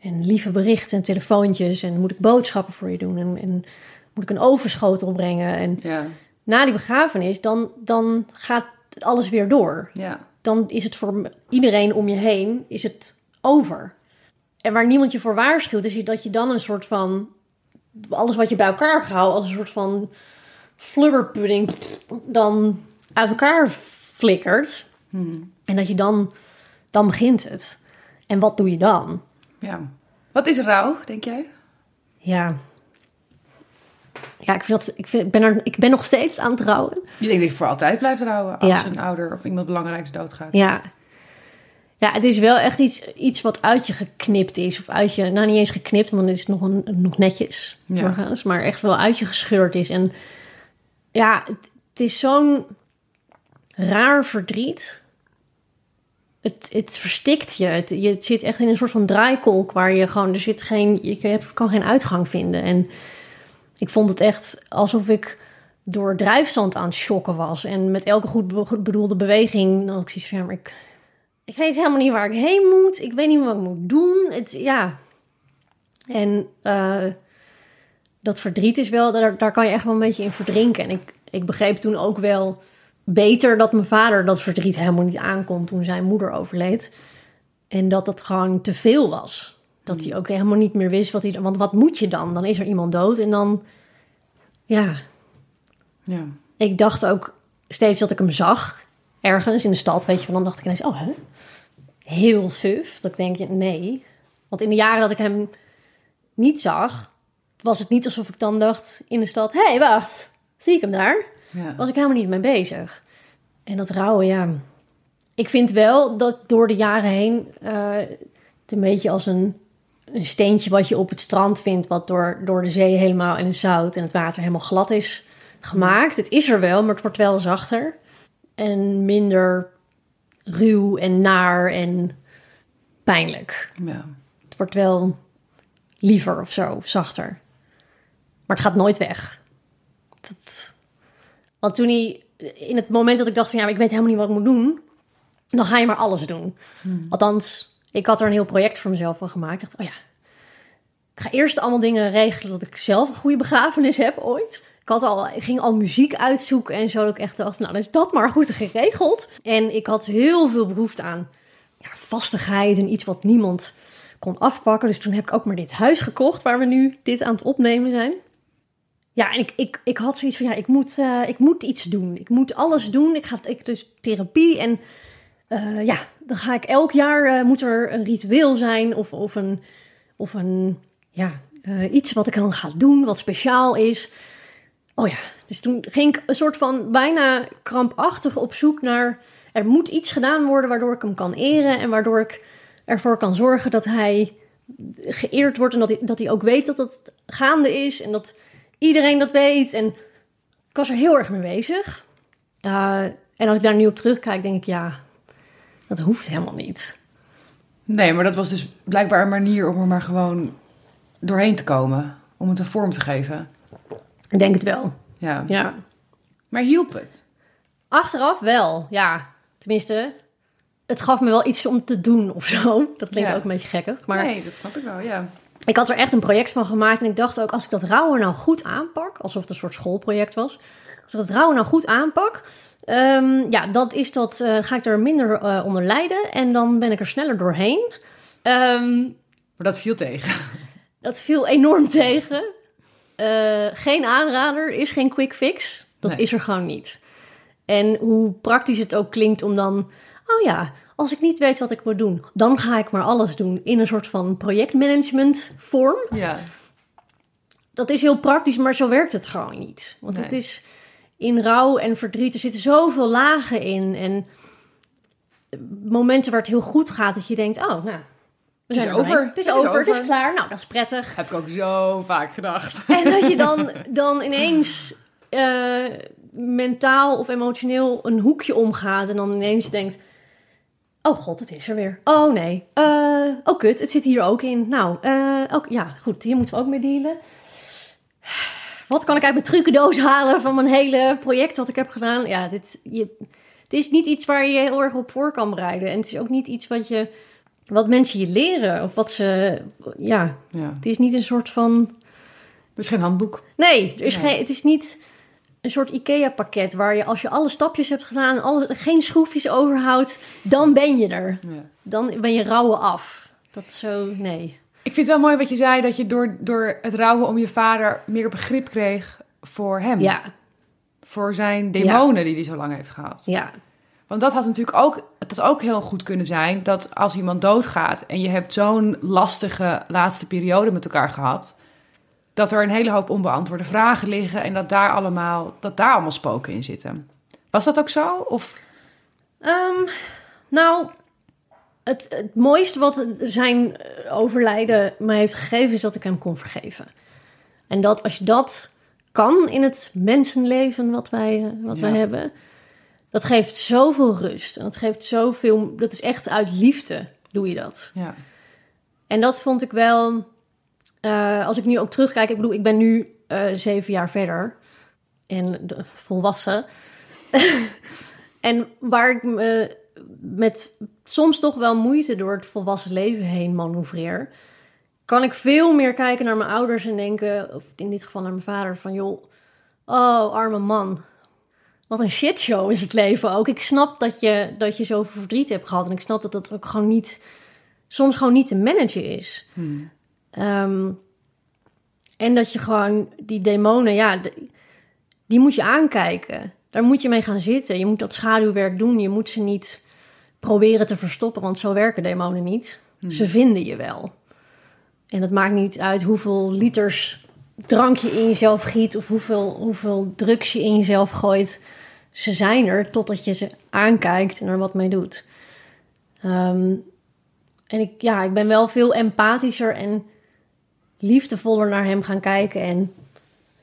en lieve berichten en telefoontjes. En moet ik boodschappen voor je doen. En, en moet ik een overschotel brengen. En Ja. na die begrafenis, dan, dan gaat alles weer door. Ja. Dan is het voor iedereen om je heen is het over. En waar niemand je voor waarschuwt, is dat je dan een soort van... Alles wat je bij elkaar hebt gehouden, als een soort van flubberpudding... dan uit elkaar flikkert. Hmm. En dat je dan... Dan begint het. En wat doe je dan? ja. Wat is rouw, denk jij? Ja... Ja, ik, vind dat, ik, vind, ik, ben er, ik ben nog steeds aan het trouwen. Je denkt dat je voor altijd blijft rouwen als Ja. een ouder of iemand belangrijks doodgaat. Ja. Ja, het is wel echt iets, iets wat uit je geknipt is. Of uit je, nou niet eens geknipt, want het is nog, een, nog netjes Ja. doorgaans. Maar echt wel uit je gescheurd is. En ja, het, het is zo'n raar verdriet. Het, het verstikt je. Het, je zit echt in een soort van draaikolk waar je gewoon, er zit geen, je kan geen uitgang vinden. En ik vond het echt alsof ik door drijfzand aan het shocken was. En met elke goed be- bedoelde beweging, dan ik zoiets maar ik, ik weet helemaal niet waar ik heen moet. Ik weet niet wat ik moet doen. Het, ja. En eh, dat verdriet is wel, daar, daar kan je echt wel een beetje in verdrinken. En ik, ik begreep toen ook wel beter dat mijn vader dat verdriet helemaal niet aankon toen zijn moeder overleed. En dat het gewoon te veel was. Dat hij ook helemaal niet meer wist wat hij... Want wat moet je dan? Dan is er iemand dood en dan... Ja, Ja. ik dacht ook steeds dat ik hem zag. Ergens in de stad, weet je. wel. Dan dacht ik ineens, oh, hè? Heel suf. Dat ik denk, je, nee. Want in de jaren dat ik hem niet zag... was het niet alsof ik dan dacht in de stad... hé, hey, wacht, zie ik hem daar? Ja. was ik helemaal niet mee bezig. En dat rouwen, ja. Ik vind wel dat door de jaren heen eh, het een beetje als een, een steentje wat je op het strand vindt, wat door, door de zee helemaal in het zout en het water helemaal glad is gemaakt. Het is er wel, maar het wordt wel zachter en minder ruw en naar en pijnlijk. ja. Het wordt wel liever of zo, of zachter. Maar het gaat nooit weg. Dat... Want toen hij, in het moment dat ik dacht van ja, ik weet helemaal niet wat ik moet doen, dan ga je maar alles doen. Althans, ik had er een heel project voor mezelf van gemaakt. Ik dacht, oh ja, ik ga eerst allemaal dingen regelen dat ik zelf een goede begrafenis heb ooit. Ik, had al, ik ging al muziek uitzoeken en zo. Dat ik echt dacht, nou, dan is dat maar goed geregeld. En ik had heel veel behoefte aan ja, vastigheid en iets wat niemand kon afpakken. Dus toen heb ik ook maar dit huis gekocht waar we nu dit aan het opnemen zijn. Ja, en ik, ik, ik had zoiets van, ja, ik moet, eh, ik moet iets doen. Ik moet alles doen. Ik ga ik, dus therapie en eh, ja, dan ga ik elk jaar, eh, moet er een ritueel zijn of, of een, of een ja, iets wat ik dan ga doen, wat speciaal is. Oh ja, dus toen ging ik een soort van bijna krampachtig op zoek naar... er moet iets gedaan worden waardoor ik hem kan eren... en waardoor ik ervoor kan zorgen dat hij geëerd wordt... en dat hij, dat hij ook weet dat dat gaande is en dat iedereen dat weet. En ik was er heel erg mee bezig. Uh, en als ik daar nu op terugkijk, denk ik, ja, dat hoeft helemaal niet. Nee, maar dat was dus blijkbaar een manier om er maar gewoon doorheen te komen. Om het een vorm te geven. Ik denk het wel. Ja. Ja. Maar hielp het? Achteraf wel, ja. Tenminste, het gaf me wel iets om te doen of zo. Dat klinkt Ja. ook een beetje gekkig. Maar Nee, dat snap ik wel, ja. Ik had er echt een project van gemaakt. En ik dacht ook, als ik dat rouwen nou goed aanpak... alsof het een soort schoolproject was... als ik dat rouwen nou goed aanpak... ehm, ja, dat is dat, eh, ga ik er minder eh, onder lijden... en dan ben ik er sneller doorheen. Ehm, Maar dat viel tegen. dat viel enorm *laughs* tegen. Eh, geen aanrader, is geen quick fix. Dat Nee. is er gewoon niet. En hoe praktisch het ook klinkt om dan... Oh ja, als ik niet weet wat ik moet doen... dan ga ik maar alles doen in een soort van projectmanagement vorm. Ja. Dat is heel praktisch, maar zo werkt het gewoon niet. Want het is in rouw en verdriet, er zitten zoveel lagen in. En momenten waar het heel goed gaat, dat je denkt... Oh, nou, we is zijn er over. Het is Het is over, het is klaar. Nou, dat is prettig. Heb ik ook zo vaak gedacht. *laughs* En dat je dan, *laughs* dan ineens eh, mentaal of emotioneel een hoekje omgaat. En dan ineens denkt: Oh god, het is er weer. Oh nee. Eh, oh kut, het zit hier ook in. Nou, eh, ook, ja, goed, hier moeten we ook mee dealen. Wat kan ik uit mijn trucendoos halen van mijn hele project wat ik heb gedaan? Ja, dit, je, het is niet iets waar je heel erg op voor kan bereiden. En het is ook niet iets wat, je, wat mensen je leren. Of wat ze, ja, Ja. het is niet een soort van Het is geen handboek. Nee, er is Nee. Geen, het is niet een soort IKEA-pakket waar je als je alle stapjes hebt gedaan, alle, geen schroefjes overhoudt, dan ben je er. Ja. Dan ben je rouwen af. Dat zo, nee. Ik vind het wel mooi wat je zei, dat je door, door het rouwen om je vader meer begrip kreeg voor hem. Ja, Voor zijn demonen die hij zo lang heeft gehad. ja, Want dat had natuurlijk ook, het had ook heel goed kunnen zijn dat als iemand doodgaat en je hebt zo'n lastige laatste periode met elkaar gehad, dat er een hele hoop onbeantwoorde vragen liggen en dat daar allemaal, dat daar allemaal spoken in zitten. Was dat ook zo? Of Ehm, nou, het, het mooiste wat zijn overlijden mij heeft gegeven is dat ik hem kon vergeven. En dat als je dat kan in het mensenleven wat wij, eh, wat wij hebben, dat geeft zoveel rust. En dat geeft zoveel, dat is echt uit liefde doe je dat. ja, En dat vond ik wel, eh, als ik nu ook terugkijk, ik bedoel, ik ben nu eh, zeven jaar verder en volwassen. *laughs* en waar ik me met soms toch wel moeite door het volwassen leven heen manoeuvreer, kan ik veel meer kijken naar mijn ouders en denken, of in dit geval naar mijn vader, van joh, oh arme man. Wat een shitshow is het leven ook. Ik snap dat je, dat je zoveel verdriet hebt gehad. En ik snap dat dat ook gewoon niet soms gewoon niet te managen is. Hmm. Ehm, en dat je gewoon die demonen, ja, die moet je aankijken. Daar moet je mee gaan zitten. Je moet dat schaduwwerk doen. Je moet ze niet proberen te verstoppen, want zo werken demonen niet. Ze vinden je wel. En het maakt niet uit hoeveel liters drank je in jezelf giet of hoeveel, hoeveel drugs je in jezelf gooit. Ze zijn er totdat je ze aankijkt en er wat mee doet. Ehm, en ik, ja, ik ben wel veel empathischer en liefdevoller naar hem gaan kijken. En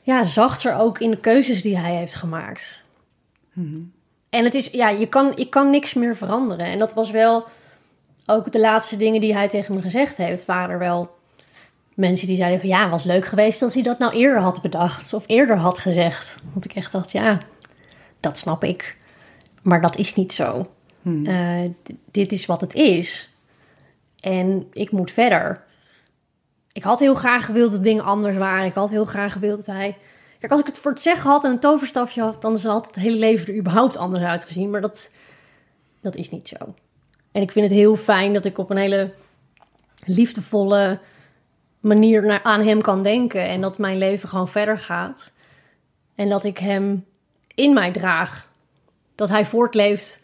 ja, zachter ook in de keuzes die hij heeft gemaakt. En het is, ja, je kan, ik kan niks meer veranderen. En dat was wel ook de laatste dingen die hij tegen me gezegd heeft. Waren er wel mensen die zeiden van ja, was leuk geweest als hij dat nou eerder had bedacht. Of eerder had gezegd. Want ik echt dacht, ja, dat snap ik. Maar dat is niet zo. Eh, d- dit is wat het is. En ik moet verder. Ik had heel graag gewild dat dingen anders waren. Ik had heel graag gewild dat hij. Kijk, als ik het voor het zeggen had en een toverstafje had, dan had het hele leven er überhaupt anders uitgezien. Maar dat, dat is niet zo. En ik vind het heel fijn dat ik op een hele liefdevolle manier naar, aan hem kan denken. En dat mijn leven gewoon verder gaat. En dat ik hem in mij draag. Dat hij voortleeft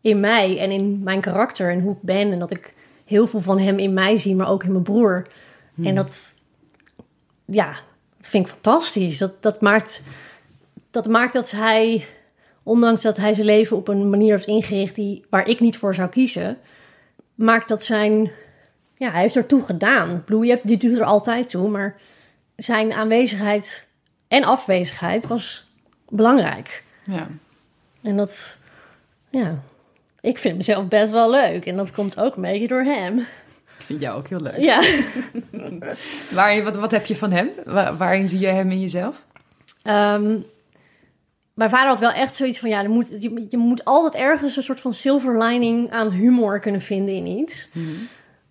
in mij en in mijn karakter en hoe ik ben. En dat ik heel veel van hem in mij zie, maar ook in mijn broer. En dat, ja, dat vind ik fantastisch. Dat, dat, maakt, dat maakt dat hij, ondanks dat hij zijn leven op een manier heeft ingericht die, waar ik niet voor zou kiezen, maakt dat zijn, ja, hij heeft ertoe gedaan. Ik bedoel, je hebt, die doet er altijd toe, maar zijn aanwezigheid en afwezigheid was belangrijk. ja. En dat, ja, Ik vind mezelf best wel leuk. En dat komt ook een beetje door hem. Vind jou ook heel leuk. Ja. *laughs* Waar, wat, wat heb je van hem? Wa- waarin zie je hem in jezelf? Ehm, mijn vader had wel echt zoiets van... Ja, er moet, je, je moet altijd ergens een soort van silver lining aan humor kunnen vinden in iets.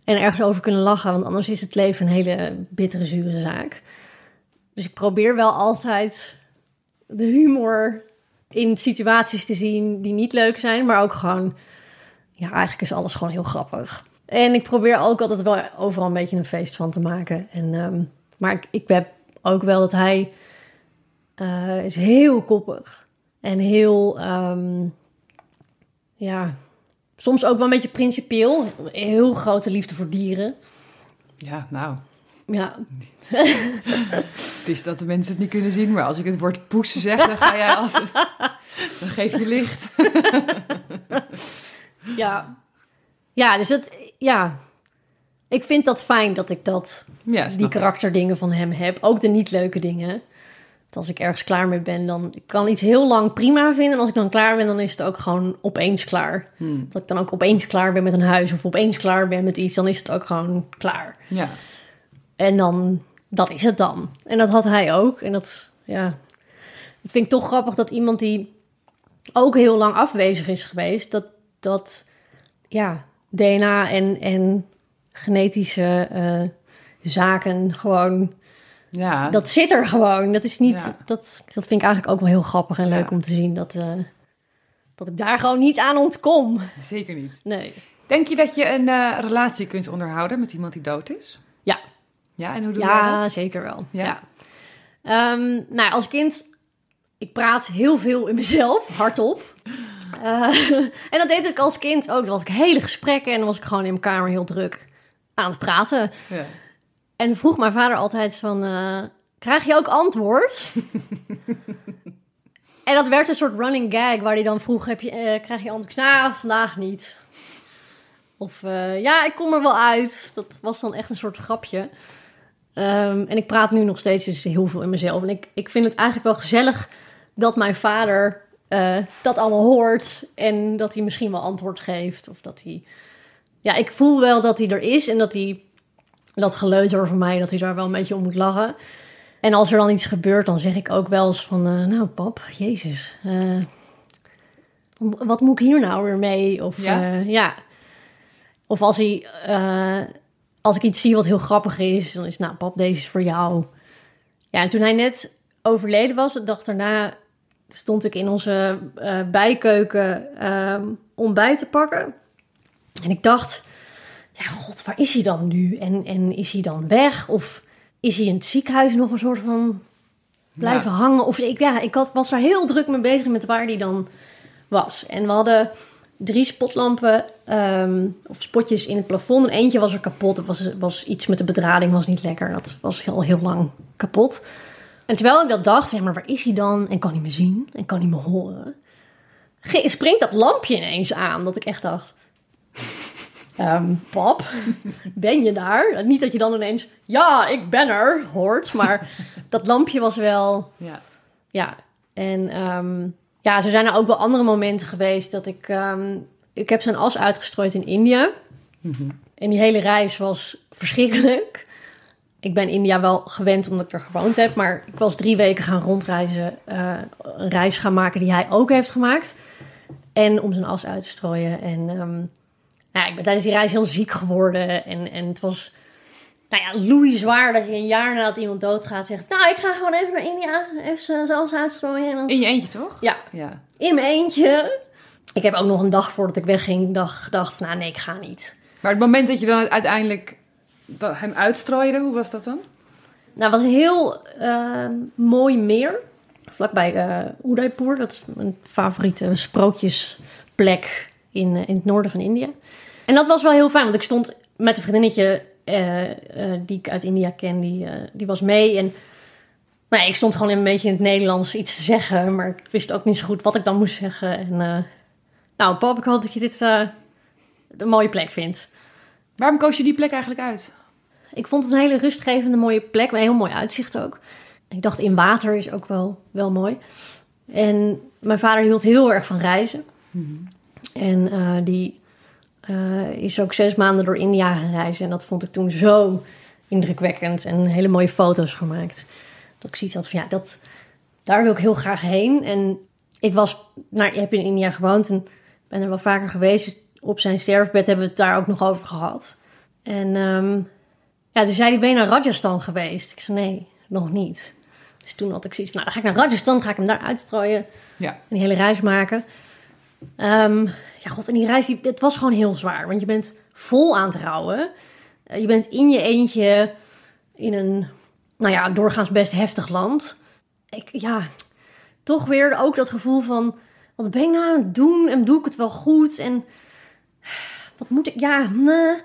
En ergens over kunnen lachen. Want anders is het leven een hele bittere, zure zaak. Dus ik probeer wel altijd de humor in situaties te zien die niet leuk zijn. Maar ook gewoon... Ja, eigenlijk is alles gewoon heel grappig. En ik probeer ook altijd wel overal een beetje een feest van te maken. En, ehm, maar ik, ik heb ook wel dat hij eh, is heel koppig. En heel, ehm, ja, soms ook wel een beetje principieel. Heel grote liefde voor dieren. Ja, nou, Ja, *laughs* het is dat de mensen het niet kunnen zien, maar als ik het woord poes zeg, dan ga jij altijd... *laughs* Dan geef je licht. ja. Ja, dus het, ja. Ik vind dat fijn dat ik dat, Ja, die karakterdingen van hem heb. Ook de niet leuke dingen. Want als ik ergens klaar mee ben, dan ik kan iets heel lang prima vinden. En als ik dan klaar ben, dan is het ook gewoon opeens klaar. Hmm. Dat ik dan ook opeens klaar ben met een huis of opeens klaar ben met iets, dan is het ook gewoon klaar. Ja. En dan, dat is het dan. En dat had hij ook. En dat, ja, dat vind ik toch grappig dat iemand die ook heel lang afwezig is geweest, dat, dat ja, DNA en, en genetische eh, zaken gewoon, Ja, dat zit er gewoon. Dat is niet, Ja. dat, dat vind ik eigenlijk ook wel heel grappig en leuk Ja. om te zien dat, eh, dat ik daar gewoon niet aan ontkom. zeker niet. Nee. Denk je dat je een eh, relatie kunt onderhouden met iemand die dood is? Ja. Ja, en hoe doe Ja, dat? zeker wel. Ja? Ja. Ehm, nou, als kind, ik praat heel veel in mezelf, hardop. *laughs* Eh, en dat deed ik als kind ook. Dan was ik hele gesprekken en dan was ik gewoon in mijn kamer heel druk aan het praten. Ja. En vroeg mijn vader altijd van, eh, krijg je ook antwoord? *laughs* en dat werd een soort running gag waar hij dan vroeg, heb je, eh, krijg je antwoord? Nou, vandaag niet. Of ja, ik kom er wel uit. Dat was dan echt een soort grapje. Ehm, en ik praat nu nog steeds dus heel veel in mezelf. En ik, ik vind het eigenlijk wel gezellig dat mijn vader eh, dat allemaal hoort. En dat hij misschien wel antwoord geeft. Of dat hij... Ja, ik voel wel dat hij er is. En dat hij... Dat geleuter van mij, dat hij daar wel een beetje om moet lachen. En als er dan iets gebeurt, dan zeg ik ook wel eens van... eh, nou, pap, jezus. eh, wat moet ik hier nou weer mee? Of Ja? ja. Of als hij... als ik iets zie wat heel grappig is, dan is nou pap, deze is voor jou. Ja, en toen hij net overleden was, de dag daarna stond ik in onze eh, bijkeuken ehm, ontbijt te pakken. En ik dacht, ja god, waar is hij dan nu? En, en is hij dan weg? Of is hij in het ziekenhuis nog een soort van blijven Ja. hangen? Of ik, ja, ik had, was daar heel druk mee bezig met waar hij dan was. En we hadden drie spotlampen ehm, of spotjes in het plafond. En eentje was er kapot. Er was, was iets met de bedrading, was niet lekker. Dat was heel, heel lang kapot. En terwijl ik dat dacht, ja, maar waar is hij dan? En kan hij me zien? En kan hij me horen? Springt dat lampje ineens aan, dat ik echt dacht... ehm, pap, ben je daar? Niet dat je dan ineens, ja, ik ben er, hoort. Maar *laughs* dat lampje was wel... Ja. Ja, en ehm, ja, zo zijn er ook wel andere momenten geweest dat ik... ehm, ik heb zijn as uitgestrooid in India. En die hele reis was verschrikkelijk. Ik ben India wel gewend omdat ik er gewoond heb. Maar ik was drie weken gaan rondreizen. eh, een reis gaan maken die hij ook heeft gemaakt. En om zijn as uit te strooien. En ehm, nou, ik ben tijdens die reis heel ziek geworden. En, en het was nou ja, loei zwaar dat je een jaar nadat iemand doodgaat zegt... Nou, ik ga gewoon even naar India. Even zijn as uitstrooien. En dan... In je eentje, toch? Ja, Ja. in mijn eentje. Ik heb ook nog een dag voordat ik wegging dag, gedacht van... Nou, nee, ik ga niet. Maar het moment dat je dan uiteindelijk dat- hem uitstrooide, hoe was dat dan? Nou, het was een heel ehm, mooi meer. Vlakbij eh Udaipur. Dat is mijn favoriete sprookjesplek in, eh, in het noorden van India. En dat was wel heel fijn, want ik stond met een vriendinnetje eh, die ik uit India ken. Die, die was mee en... Nou, ik stond gewoon een beetje in het Nederlands iets te zeggen, maar ik wist ook niet zo goed wat ik dan moest zeggen. En, nou, pap, ik hoop dat je dit een mooie plek vindt. Waarom koos je die plek eigenlijk uit? Ik vond het een hele rustgevende, mooie plek. Een heel mooi uitzicht ook. Ik dacht, in water is ook wel, wel mooi. En mijn vader hield heel erg van reizen. En eh, die eh, is ook zes maanden door India gereisd. En dat vond ik toen zo indrukwekkend. En hele mooie foto's gemaakt. Dat ik zoiets had van, ja, dat, daar wil ik heel graag heen. En ik was, nou, ik heb in India gewoond en ben er wel vaker geweest. Dus op zijn sterfbed hebben we het daar ook nog over gehad. En ehm, ja, toen zei hij, ben je naar Rajasthan geweest? Ik zei, nee, nog niet. Dus toen had ik zoiets van, nou, dan ga ik naar Rajasthan, ga ik hem daar uitstrooien. Ja. En die hele reis maken. Ehm, ja, god, en die reis, die, het was gewoon heel zwaar. Want je bent vol aan het rouwen. Eh, je bent in je eentje in een, nou ja, doorgaans best heftig land. Ik, ja, toch weer ook dat gevoel van... Wat ben ik nou aan het doen? En doe ik het wel goed? En wat moet ik... Ja, nee.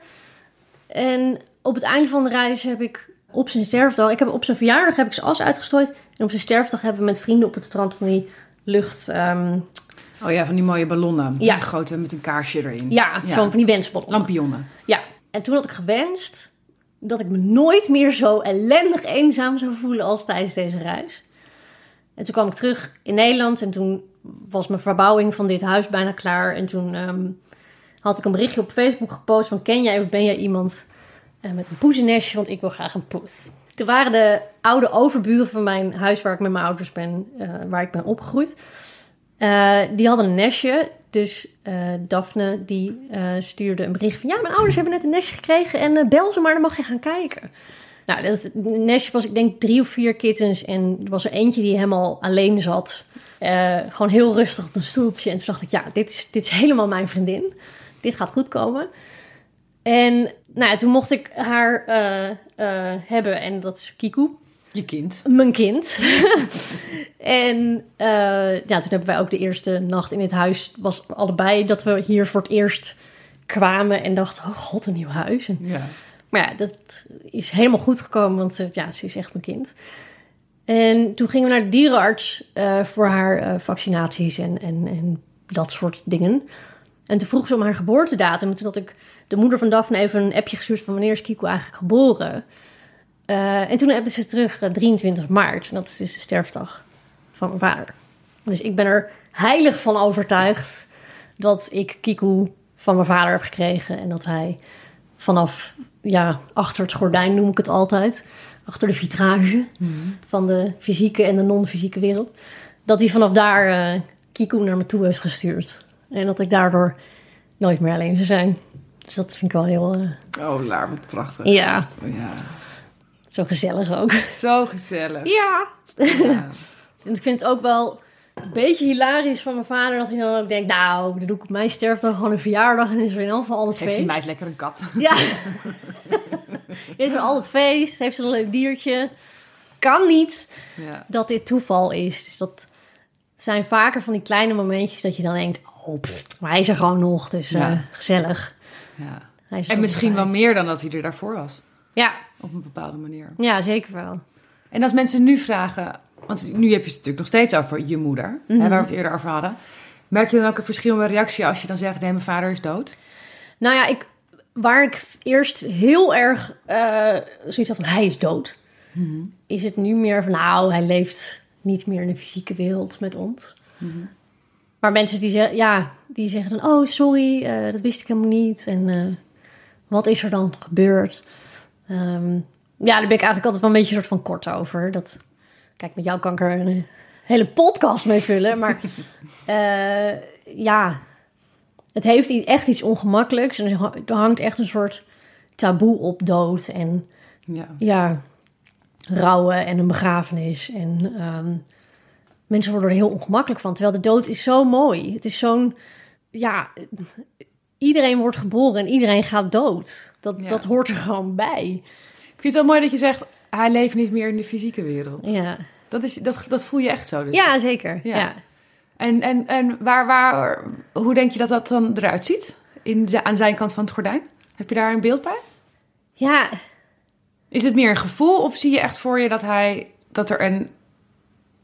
En op het einde van de reis heb ik op zijn sterfdag... Ik heb op zijn verjaardag heb ik zijn as uitgestrooid. En op zijn sterfdag hebben we met vrienden op het strand van die lucht... ehm, Oh ja, van die mooie ballonnen. Ja. Die grote met een kaarsje erin. ja, zo van die wensballonnen. Lampionnen. Ja, en toen had ik gewenst dat ik me nooit meer zo ellendig eenzaam zou voelen als tijdens deze reis. En toen kwam ik terug in Nederland en toen was mijn verbouwing van dit huis bijna klaar. En toen ehm, had ik een berichtje op Facebook gepost van ken jij of ben jij iemand met een poezennestje, want ik wil graag een poes. Toen waren de oude overburen van mijn huis waar ik met mijn ouders ben, eh, waar ik ben opgegroeid. Eh, die hadden een nestje. Dus eh, Daphne die eh, stuurde een bericht van... Ja, mijn ouders hebben net een nestje gekregen en eh, bel ze maar, dan mag je gaan kijken. Nou, dat nestje was ik denk drie of vier kittens... en er was er eentje die helemaal alleen zat. Eh, gewoon heel rustig op een stoeltje. En toen dacht ik, ja, dit is, dit is helemaal mijn vriendin. Dit gaat goed komen. En nou, toen mocht ik haar eh, eh, hebben en dat is Kiku. Je kind. Mijn kind. *laughs* en eh, ja, toen hebben wij ook de eerste nacht in het huis. Was allebei dat we hier voor het eerst kwamen en dachten: oh god, een nieuw huis. En, Ja. maar ja, dat is helemaal goed gekomen, want ja, ze is echt mijn kind. En toen gingen we naar de dierenarts voor haar vaccinaties en, en, en dat soort dingen. En toen vroeg ze om haar geboortedatum. En toen had ik de moeder van Daphne even een appje gestuurd van wanneer is Kiko eigenlijk geboren. Eh, en toen hebben ze terug eh, 23 maart. En dat is dus de sterfdag van mijn vader. Dus ik ben er heilig van overtuigd dat ik Kiku van mijn vader heb gekregen. En dat hij vanaf, ja, achter het gordijn noem ik het altijd. Achter de vitrage van de fysieke en de non-fysieke wereld. Dat hij vanaf daar eh Kiku naar me toe heeft gestuurd. En dat ik daardoor nooit meer alleen zou zijn. Dus dat vind ik wel heel, eh, Oh, Laar, wat prachtig. ja, Oh, ja. zo gezellig ook. Zo gezellig. Ja. Ja. En ik vind het ook wel een beetje hilarisch van mijn vader dat hij dan ook denkt, nou, dan doe ik op mijn sterfdag gewoon een verjaardag en is er in elk geval al het Geeft die feest. meid lekker een kat. Ja. *laughs* is er al het feest, heeft ze een leuk diertje. Kan niet Ja. dat dit toeval is. Dus dat zijn vaker van die kleine momentjes dat je dan denkt, oh, pff, maar hij is er gewoon nog, dus eh, Ja. gezellig. Ja. En misschien bij. wel meer dan dat hij er daarvoor was. Ja, Op een bepaalde manier. ja, zeker wel. En als mensen nu vragen, want nu heb je het natuurlijk nog steeds over je moeder, hè, waar we het eerder over hadden. Merk je dan ook een verschil in reactie als je dan zegt, nee, mijn vader is dood? Nou ja, ik, waar ik eerst heel erg eh, zoiets had van hij is dood, is het nu meer van nou, hij leeft niet meer in de fysieke wereld met ons. Maar mensen die, zeggen, ja, die zeggen dan, oh sorry, eh, dat wist ik helemaal niet. En eh, wat is er dan gebeurd? Ehm, ja, daar ben ik eigenlijk altijd wel een beetje soort van kort over. Dat, kijk, met jouw kanker een hele podcast mee vullen. Maar *laughs* eh, ja, het heeft echt iets ongemakkelijks. En er ha- er hangt echt een soort taboe op dood. En Ja. ja, rouwen en een begrafenis. En ehm, mensen worden er heel ongemakkelijk van. Terwijl de dood is zo mooi. Het is zo'n, ja, iedereen wordt geboren en iedereen gaat dood. Dat, Ja. dat hoort er gewoon bij. Ik vind het wel mooi dat je zegt, hij leeft niet meer in de fysieke wereld. Ja, Dat, is, dat, dat voel je echt zo. Dus. ja zeker. Ja. Ja. En, en, en waar, waar, hoe denk je dat dat dan eruit ziet? In, aan zijn kant van het gordijn? Heb je daar een beeld bij? Ja, Is het meer een gevoel of zie je echt voor je dat, hij, dat er een,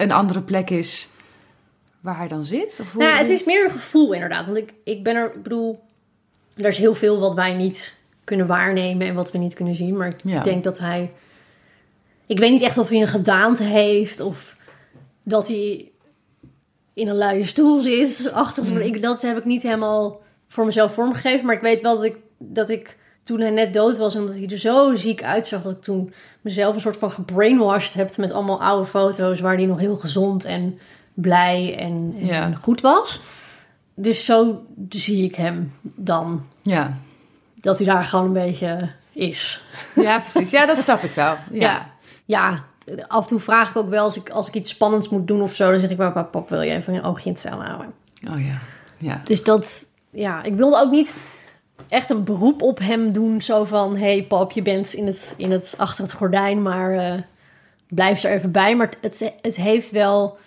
een andere plek is waar hij dan zit? Of hoe, Nou, het is meer een gevoel inderdaad. Want ik, ik ben er, ik bedoel, er is heel veel wat wij niet kunnen waarnemen en wat we niet kunnen zien. Maar ik Ja. denk dat hij, ik weet niet echt of hij een gedaante heeft of dat hij in een luie stoel zit. *laughs* Achter Mm. ik, dat heb ik niet helemaal voor mezelf vormgegeven. Maar ik weet wel dat ik, dat ik toen hij net dood was... omdat hij er zo ziek uitzag... dat ik toen mezelf een soort van gebrainwashed heb... met allemaal oude foto's... waar hij nog heel gezond en blij en, en Ja. goed was. Dus zo zie ik hem dan. Ja. Dat hij daar gewoon een beetje is. ja, precies. Ja, dat snap ik wel. Ja. ja. af en toe vraag ik ook wel als ik, als ik iets spannends moet doen of zo. Dan zeg ik, papa, pap, wil je even een oogje in het zeil houden? Oh ja. Ja. Dus dat, ja, ik wilde ook niet echt een beroep op hem doen. Zo van, hey pap, je bent in het, in het, achter het gordijn, maar eh, blijf er even bij. Maar het, het, heeft wel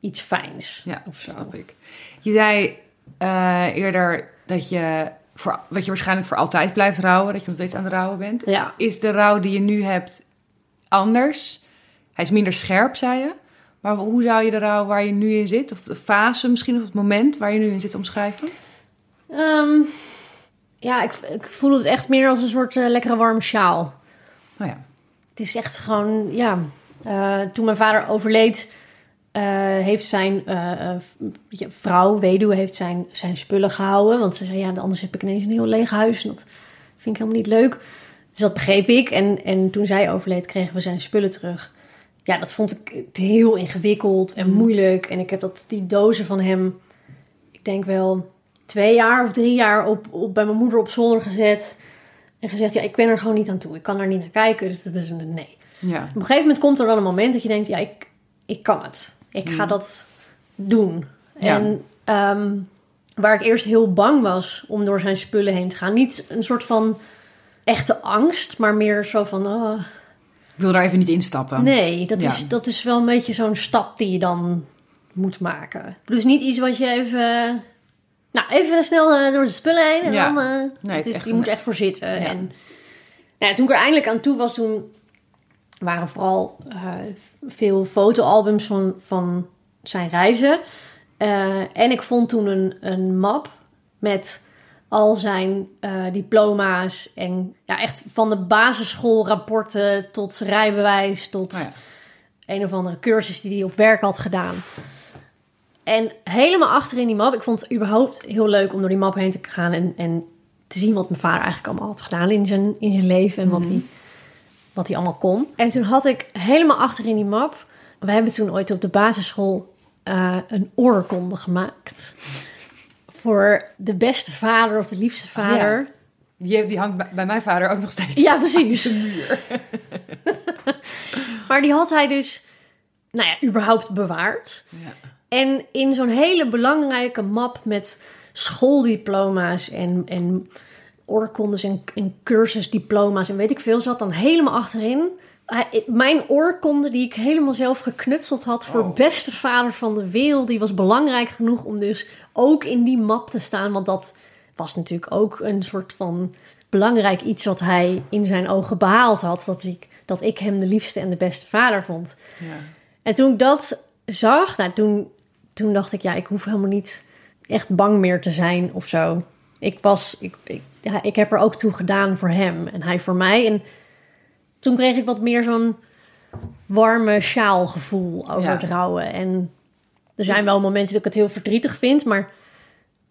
iets fijns. Ja, of zo. snap ik. Je zei eh, eerder dat je, voor, dat je waarschijnlijk voor altijd blijft rouwen. Dat je nog steeds aan het rouwen bent. Ja. Is de rouw die je nu hebt anders? Hij is minder scherp, zei je. Maar hoe zou je de rouw waar je nu in zit, of de fase misschien, of het moment waar je nu in zit omschrijven? Ehm, ja, ik, ik voel het echt meer als een soort eh, lekkere warme sjaal. Nou ja. Het is echt gewoon, ja. eh, toen mijn vader overleed, eh, heeft zijn vrouw, weduwe, heeft zijn, zijn spullen gehouden. Want ze zei, ja, anders heb ik ineens een heel leeg huis. En dat vind ik helemaal niet leuk. Dus dat begreep ik. En, en toen zij overleed, kregen we zijn spullen terug. Ja, dat vond ik heel ingewikkeld en moeilijk. En ik heb dat, die dozen van hem, ik denk wel twee jaar of drie jaar op, op, bij mijn moeder op zolder gezet. En gezegd, ja, ik ben er gewoon niet aan toe. Ik kan er niet naar kijken. Dus dat is een nee. Ja. Op een gegeven moment komt er dan een moment dat je denkt, ja, ik, ik kan het. Ik ga dat doen. Ja. En ehm, waar ik eerst heel bang was om door zijn spullen heen te gaan. Niet een soort van echte angst, maar meer zo van, oh, Ik wil daar even niet instappen. nee, dat, Ja. is, dat is wel een beetje zo'n stap die je dan moet maken. Dus niet iets wat je even, nou, even snel eh, door de spullen heen en Ja. dan, eh, Nee, het is een- moet echt voor zitten. Ja. En nou, toen ik er eindelijk aan toe was, toen waren vooral eh, veel fotoalbums van, van zijn reizen. En ik vond toen een, een map met al zijn diploma's. En ja, echt van de basisschoolrapporten tot zijn rijbewijs, tot Oh ja. een of andere cursus die hij op werk had gedaan. En helemaal achter in die map. Ik vond het überhaupt heel leuk om door die map heen te gaan en, en te zien wat mijn vader eigenlijk allemaal had gedaan in zijn, in zijn leven en wat, hij, wat hij allemaal kon. En toen had ik helemaal achter in die map. We hebben toen ooit op de basisschool eh, een oorkonde gemaakt. Voor de beste vader of de liefste vader. Die, die hangt bij- bij mijn vader ook nog steeds. Ja, precies. De muur. *laughs* Maar die had hij dus, nou ja, überhaupt bewaard. Ja. En in zo'n hele belangrijke map met schooldiploma's en, en oorkondes en, en cursusdiploma's en weet ik veel, zat dan helemaal achterin. Mijn oorkonde die ik helemaal zelf geknutseld had voor Oh. beste vader van de wereld, die was belangrijk genoeg om dus ook in die map te staan. Want dat was natuurlijk ook een soort van belangrijk iets wat hij in zijn ogen behaald had. Dat ik, dat ik hem de liefste en de beste vader vond. Ja. En toen ik dat zag, nou, toen, toen dacht ik, ja, ik hoef helemaal niet echt bang meer te zijn of zo. Ik was, ik, ik, ja, ik heb er ook toe gedaan voor hem en hij voor mij. En toen kreeg ik wat meer zo'n warme sjaalgevoel over Ja. het rouwen. En er zijn wel momenten dat ik het heel verdrietig vind, maar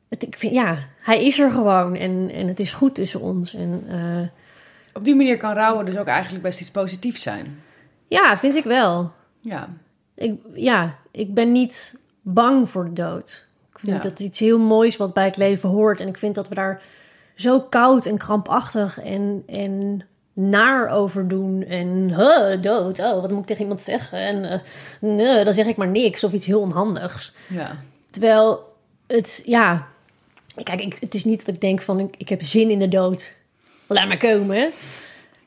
het, ik vind, ja, hij is er gewoon en, en het is goed tussen ons. En eh, Op die manier kan rouwen dus ook eigenlijk best iets positiefs zijn. ja, vind ik wel. Ja. Ik, ja, ik ben niet bang voor de dood. Ik vind Ja. dat iets heel moois wat bij het leven hoort. En ik vind dat we daar zo koud en krampachtig en, en naar over doen. En huh, dood, oh, wat moet ik tegen iemand zeggen? En eh, nee, dan zeg ik maar niks of iets heel onhandigs. Ja. Terwijl het, ja... Kijk, ik, het is niet dat ik denk van, ik, ik heb zin in de dood. Laat maar komen.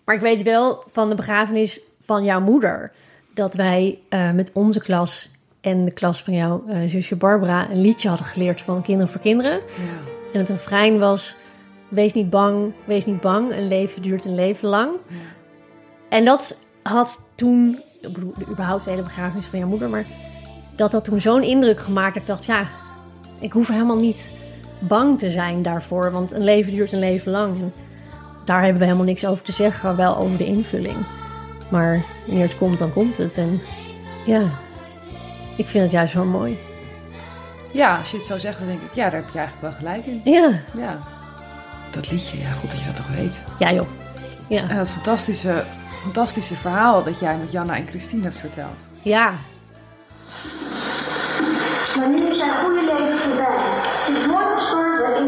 Maar ik weet wel van de begrafenis van jouw moeder... dat wij eh, met onze klas en de klas van jouw eh, zusje Barbara... een liedje hadden geleerd van Kinderen voor Kinderen. Ja. En het refrein was... Wees niet bang, wees niet bang. Een leven duurt een leven lang. En dat had toen... Ik bedoel, überhaupt de hele begrafenis van jouw moeder... maar dat had toen zo'n indruk gemaakt... dat ik dacht, ja, ik hoef helemaal niet bang te zijn daarvoor. Want een leven duurt een leven lang. En daar hebben we helemaal niks over te zeggen. Wel over de invulling. Maar wanneer het komt, dan komt het. En ja, ik vind het juist zo mooi. Ja, als je het zo zegt, dan denk ik, ja, daar heb je eigenlijk wel gelijk in. Ja, Ja. Dat liedje, ja, goed dat je dat toch weet. ja joh. Ja, En dat fantastische, fantastische verhaal dat jij met Janna en Christine hebt verteld. ja. Maar nu is zijn goede leven voorbij. Het is mooi gestorven in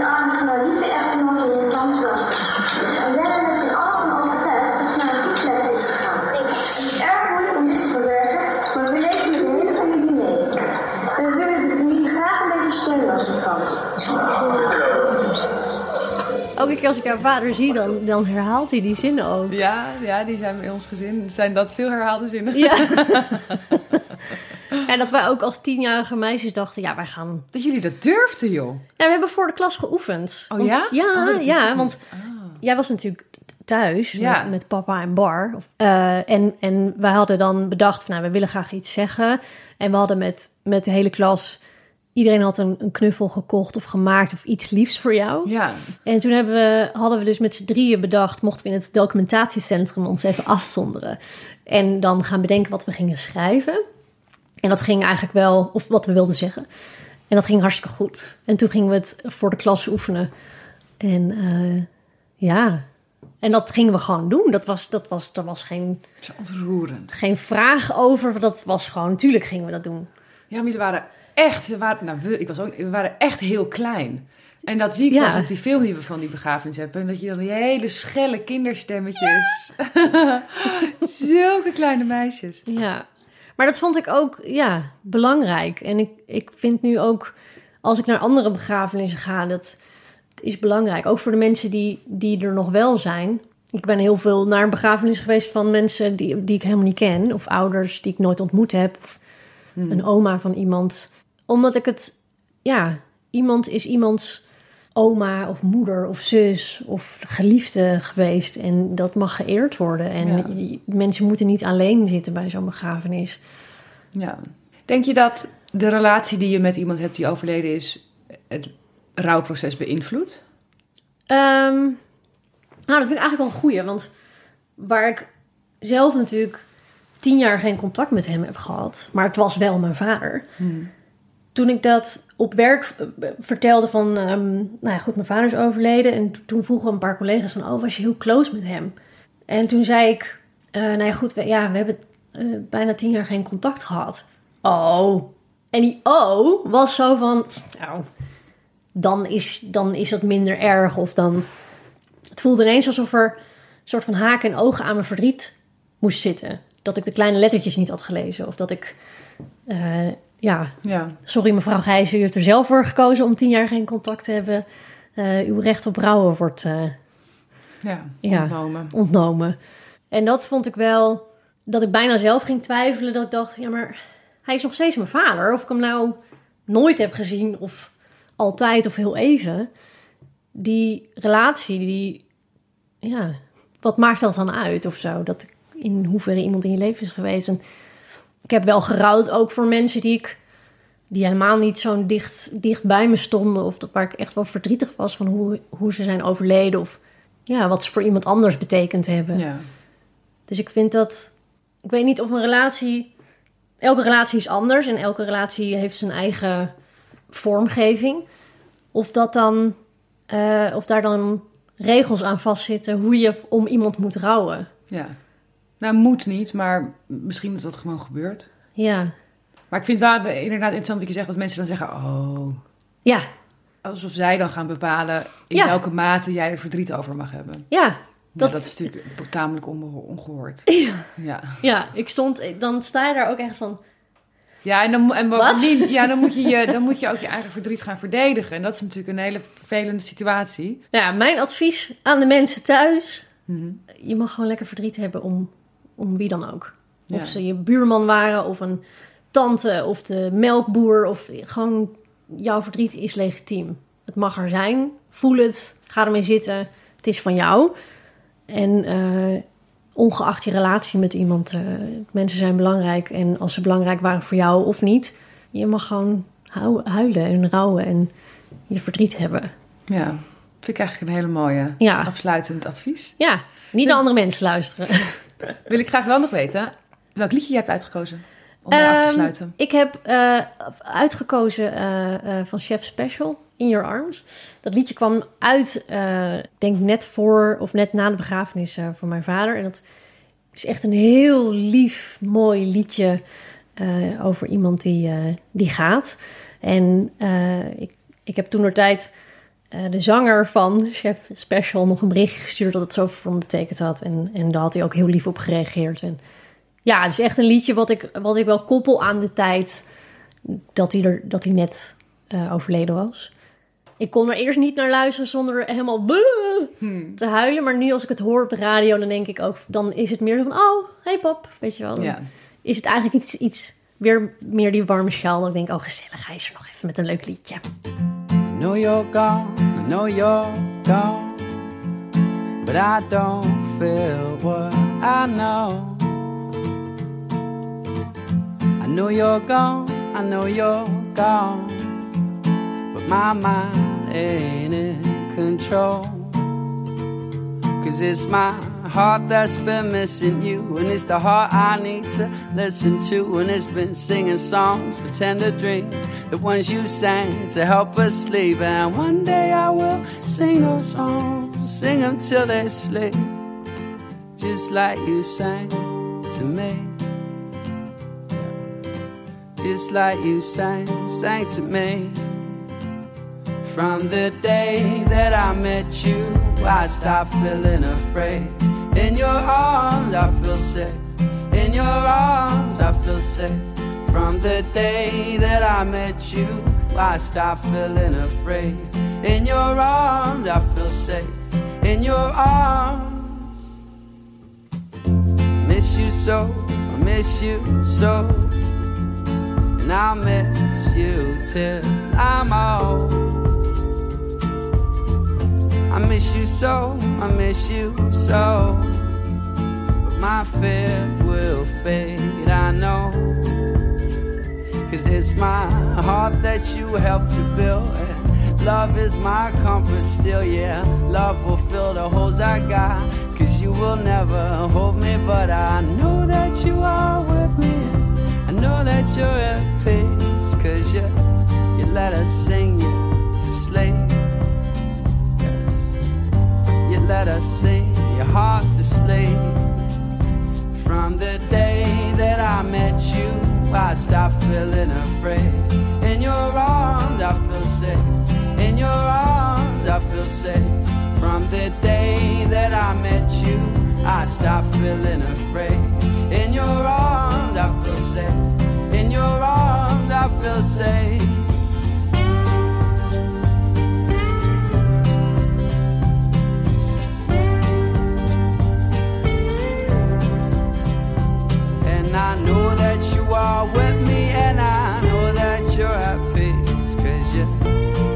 Elke keer als ik haar vader zie, dan, dan herhaalt hij die zinnen ook. Ja, ja, die zijn bij ons gezin. Zijn dat veel herhaalde zinnen? Ja. *laughs* en dat wij ook als tienjarige meisjes dachten, ja, wij gaan... Dat jullie dat durfden, joh. Ja, we hebben voor de klas geoefend. Oh Want- ja? Ja, Oh, ja want Ah. jij was natuurlijk thuis Ja. met, met papa en Bar. Eh, en, en wij hadden dan bedacht, van, nou, we willen graag iets zeggen. En we hadden met, met de hele klas... Iedereen had een, een knuffel gekocht of gemaakt of iets liefs voor jou. Ja, En toen hebben we, hadden we dus met z'n drieën bedacht... mochten we in het documentatiecentrum ons even afzonderen. En dan gaan bedenken wat we gingen schrijven. En dat ging eigenlijk wel, of wat we wilden zeggen. En dat ging hartstikke goed. En toen gingen we het voor de klas oefenen. En eh, ja, en dat gingen we gewoon doen. Dat was, dat was, er was geen, ontroerend. geen vraag over. Dat was gewoon, natuurlijk gingen we dat doen. Ja, maar jullie waren echt, we waren, nou, we, ik was ook, we waren echt heel klein. En dat zie ik Ja. pas op die film die we van die begrafenis hebben. En dat je dan die hele schelle kinderstemmetjes. *laughs* Zulke kleine meisjes. Ja, maar dat vond ik ook ja, belangrijk. En ik, ik vind nu ook, als ik naar andere begrafenissen ga, dat is belangrijk. Ook voor de mensen die, die er nog wel zijn. Ik ben heel veel naar een begrafenis geweest van mensen die, die ik helemaal niet ken. Of ouders die ik nooit ontmoet heb. Of een oma van iemand. Omdat ik het, ja, iemand is iemands oma of moeder of zus of geliefde geweest. En dat mag geëerd worden. En Ja. mensen moeten niet alleen zitten bij zo'n begrafenis. Ja. Denk je dat de relatie die je met iemand hebt die overleden is, het rouwproces beïnvloedt? Ehm, nou, dat vind ik eigenlijk wel een goeie. Want waar ik zelf natuurlijk tien jaar geen contact met hem heb gehad... maar het was wel mijn vader... Toen ik dat op werk eh, vertelde van... ehm, nou ja, goed, mijn vader is overleden... en to- toen vroegen een paar collega's van... oh, was je heel close met hem? En toen zei ik... eh, nou ja, goed, we, ja, we hebben eh, bijna tien jaar geen contact gehad. Oh. En die oh was zo van... Nou, dan is, dan is dat minder erg. Of dan... Het voelde ineens alsof er een soort van haken en ogen aan mijn verdriet moest zitten. Dat ik de kleine lettertjes niet had gelezen. Of dat ik... ja, Ja. sorry mevrouw Gijzen, u heeft er zelf voor gekozen om tien jaar geen contact te hebben. Eh, uw recht op rouwen wordt eh, Ja, Ja. ontnomen. ontnomen. En dat vond ik wel, dat ik bijna zelf ging twijfelen. Dat ik dacht, ja maar hij is nog steeds mijn vader. Of ik hem nou nooit heb gezien of altijd of heel even. Die relatie, die, ja, wat maakt dat dan uit of zo? Dat ik, in hoeverre iemand in je leven is geweest. En ik heb wel gerouwd ook voor mensen die ik die helemaal niet zo dicht, dicht bij me stonden. Of dat, waar ik echt wel verdrietig was van hoe, hoe ze zijn overleden. Of ja, wat ze voor iemand anders betekend hebben. Ja. Dus ik vind dat. Ik weet niet of een relatie. Elke relatie is anders en elke relatie heeft zijn eigen vormgeving. Of dat dan. eh, of daar dan regels aan vastzitten hoe je om iemand moet rouwen. ja. Nou, moet niet, maar misschien dat dat gewoon gebeurt. Ja. Maar ik vind het wel inderdaad interessant dat je zegt dat mensen dan zeggen... oh, Ja. alsof zij dan gaan bepalen in Ja. welke mate jij er verdriet over mag hebben. Ja. Dat, Dat- is natuurlijk tamelijk onge- ongehoord. *laughs* Ja. Ja, Ja, ik stond. Dan sta je daar ook echt van. ja en, dan, en bovendien, ja, dan, moet je je, *laughs* dan moet je ook je eigen verdriet gaan verdedigen. En dat is natuurlijk een hele vervelende situatie. Nou ja, mijn advies aan de mensen thuis. Mhm. Je mag gewoon lekker verdriet hebben om, om wie dan ook. Of ze je buurman waren, of een tante, of de melkboer. Of gewoon, jouw verdriet is legitiem. Het mag er zijn. Voel het. Ga ermee zitten. Het is van jou. En eh, ongeacht je relatie met iemand, eh, mensen zijn belangrijk. En als ze belangrijk waren voor jou of niet, je mag gewoon hu- huilen en rouwen en je verdriet hebben. Ja, vind ik eigenlijk een hele mooie Ja. afsluitend advies. Ja, niet naar andere mensen luisteren. *laughs* Wil ik graag wel nog weten welk liedje je hebt uitgekozen. om mee af te Ehm, sluiten? Ik heb eh, uitgekozen eh, eh, van Chef Special, In Your Arms. Dat liedje kwam uit, ik denk net voor of net na de begrafenis van mijn vader. En dat is echt een heel lief, mooi liedje over iemand die, die gaat. En ik, ik heb toen tijd de zanger van Chef Special nog een berichtje gestuurd dat het zoveel voor me betekend had. En, en daar had hij ook heel lief op gereageerd. En ja, het is echt een liedje wat ik, wat ik wel koppel aan de tijd dat hij, er, dat hij net eh, overleden was. Ik kon er eerst niet naar luisteren zonder helemaal Hmm. te huilen. Maar nu als ik het hoor op de radio, dan denk ik ook... dan is het meer zo van, oh, hey pap, weet je wel. Dan Ja. is het eigenlijk iets, iets weer meer die warme sjaal. Dan denk ik, oh gezellig, hij is er nog even met een leuk liedje. I know you're gone, I know you're gone. But I don't feel what I know. I know you're gone, I know you're gone. But my mind ain't in control. Cause it's my heart that's been missing you. And it's the heart I need to listen to. And it's been singing songs for tender dreams. The ones you sang to help us sleep. And one day I will sing those songs. Sing them till they sleep. Just like you sang to me. Just like you sang, sang to me. From the day that I met you, I stopped feeling afraid. In your arms, I feel safe. In your arms, I feel safe. From the day that I met you, I stopped feeling afraid. In your arms, I feel safe. In your arms, miss you so, I miss you so. And I'll miss you till I'm old. I miss you so, I miss you so. But my fears will fade, I know. Cause it's my heart that you helped to build. Love is my compass still, yeah. Love will fill the holes I got. Cause you will never hold me, but I know that you are with me. I know that you're at peace. Cause you, you let us sing you to sleep. Let us sing your heart to sleep. From the day that I met you, I stopped feeling afraid. In your arms, I feel safe. In your arms, I feel safe. From the day that I met you, I stopped feeling afraid. In your arms, I feel safe. In your arms, I feel safe. Know that you are with me, and I know that you're at peace. Cause you,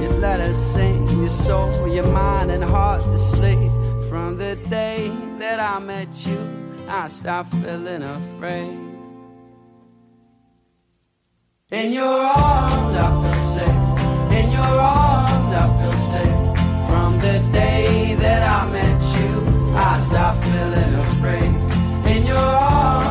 you let us sing your soul, your mind, and heart to sleep. From the day that I met you, I stopped feeling afraid. In your arms, I feel safe. In your arms, I feel safe. From the day that I met you, I stopped feeling afraid. In your arms,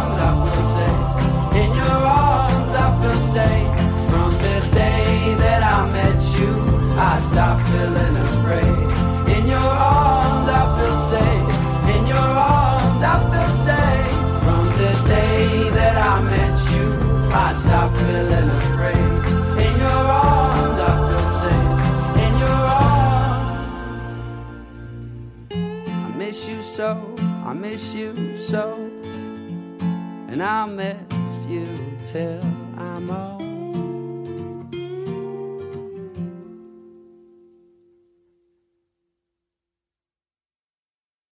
I. From the day that I met you, I stopped feeling afraid. In your arms, I feel safe. In your arms, I feel safe. From the day that I met you, I stopped feeling afraid. In your arms, I feel safe. In your arms, I miss you so, I miss you so, and I'll miss you till I'm all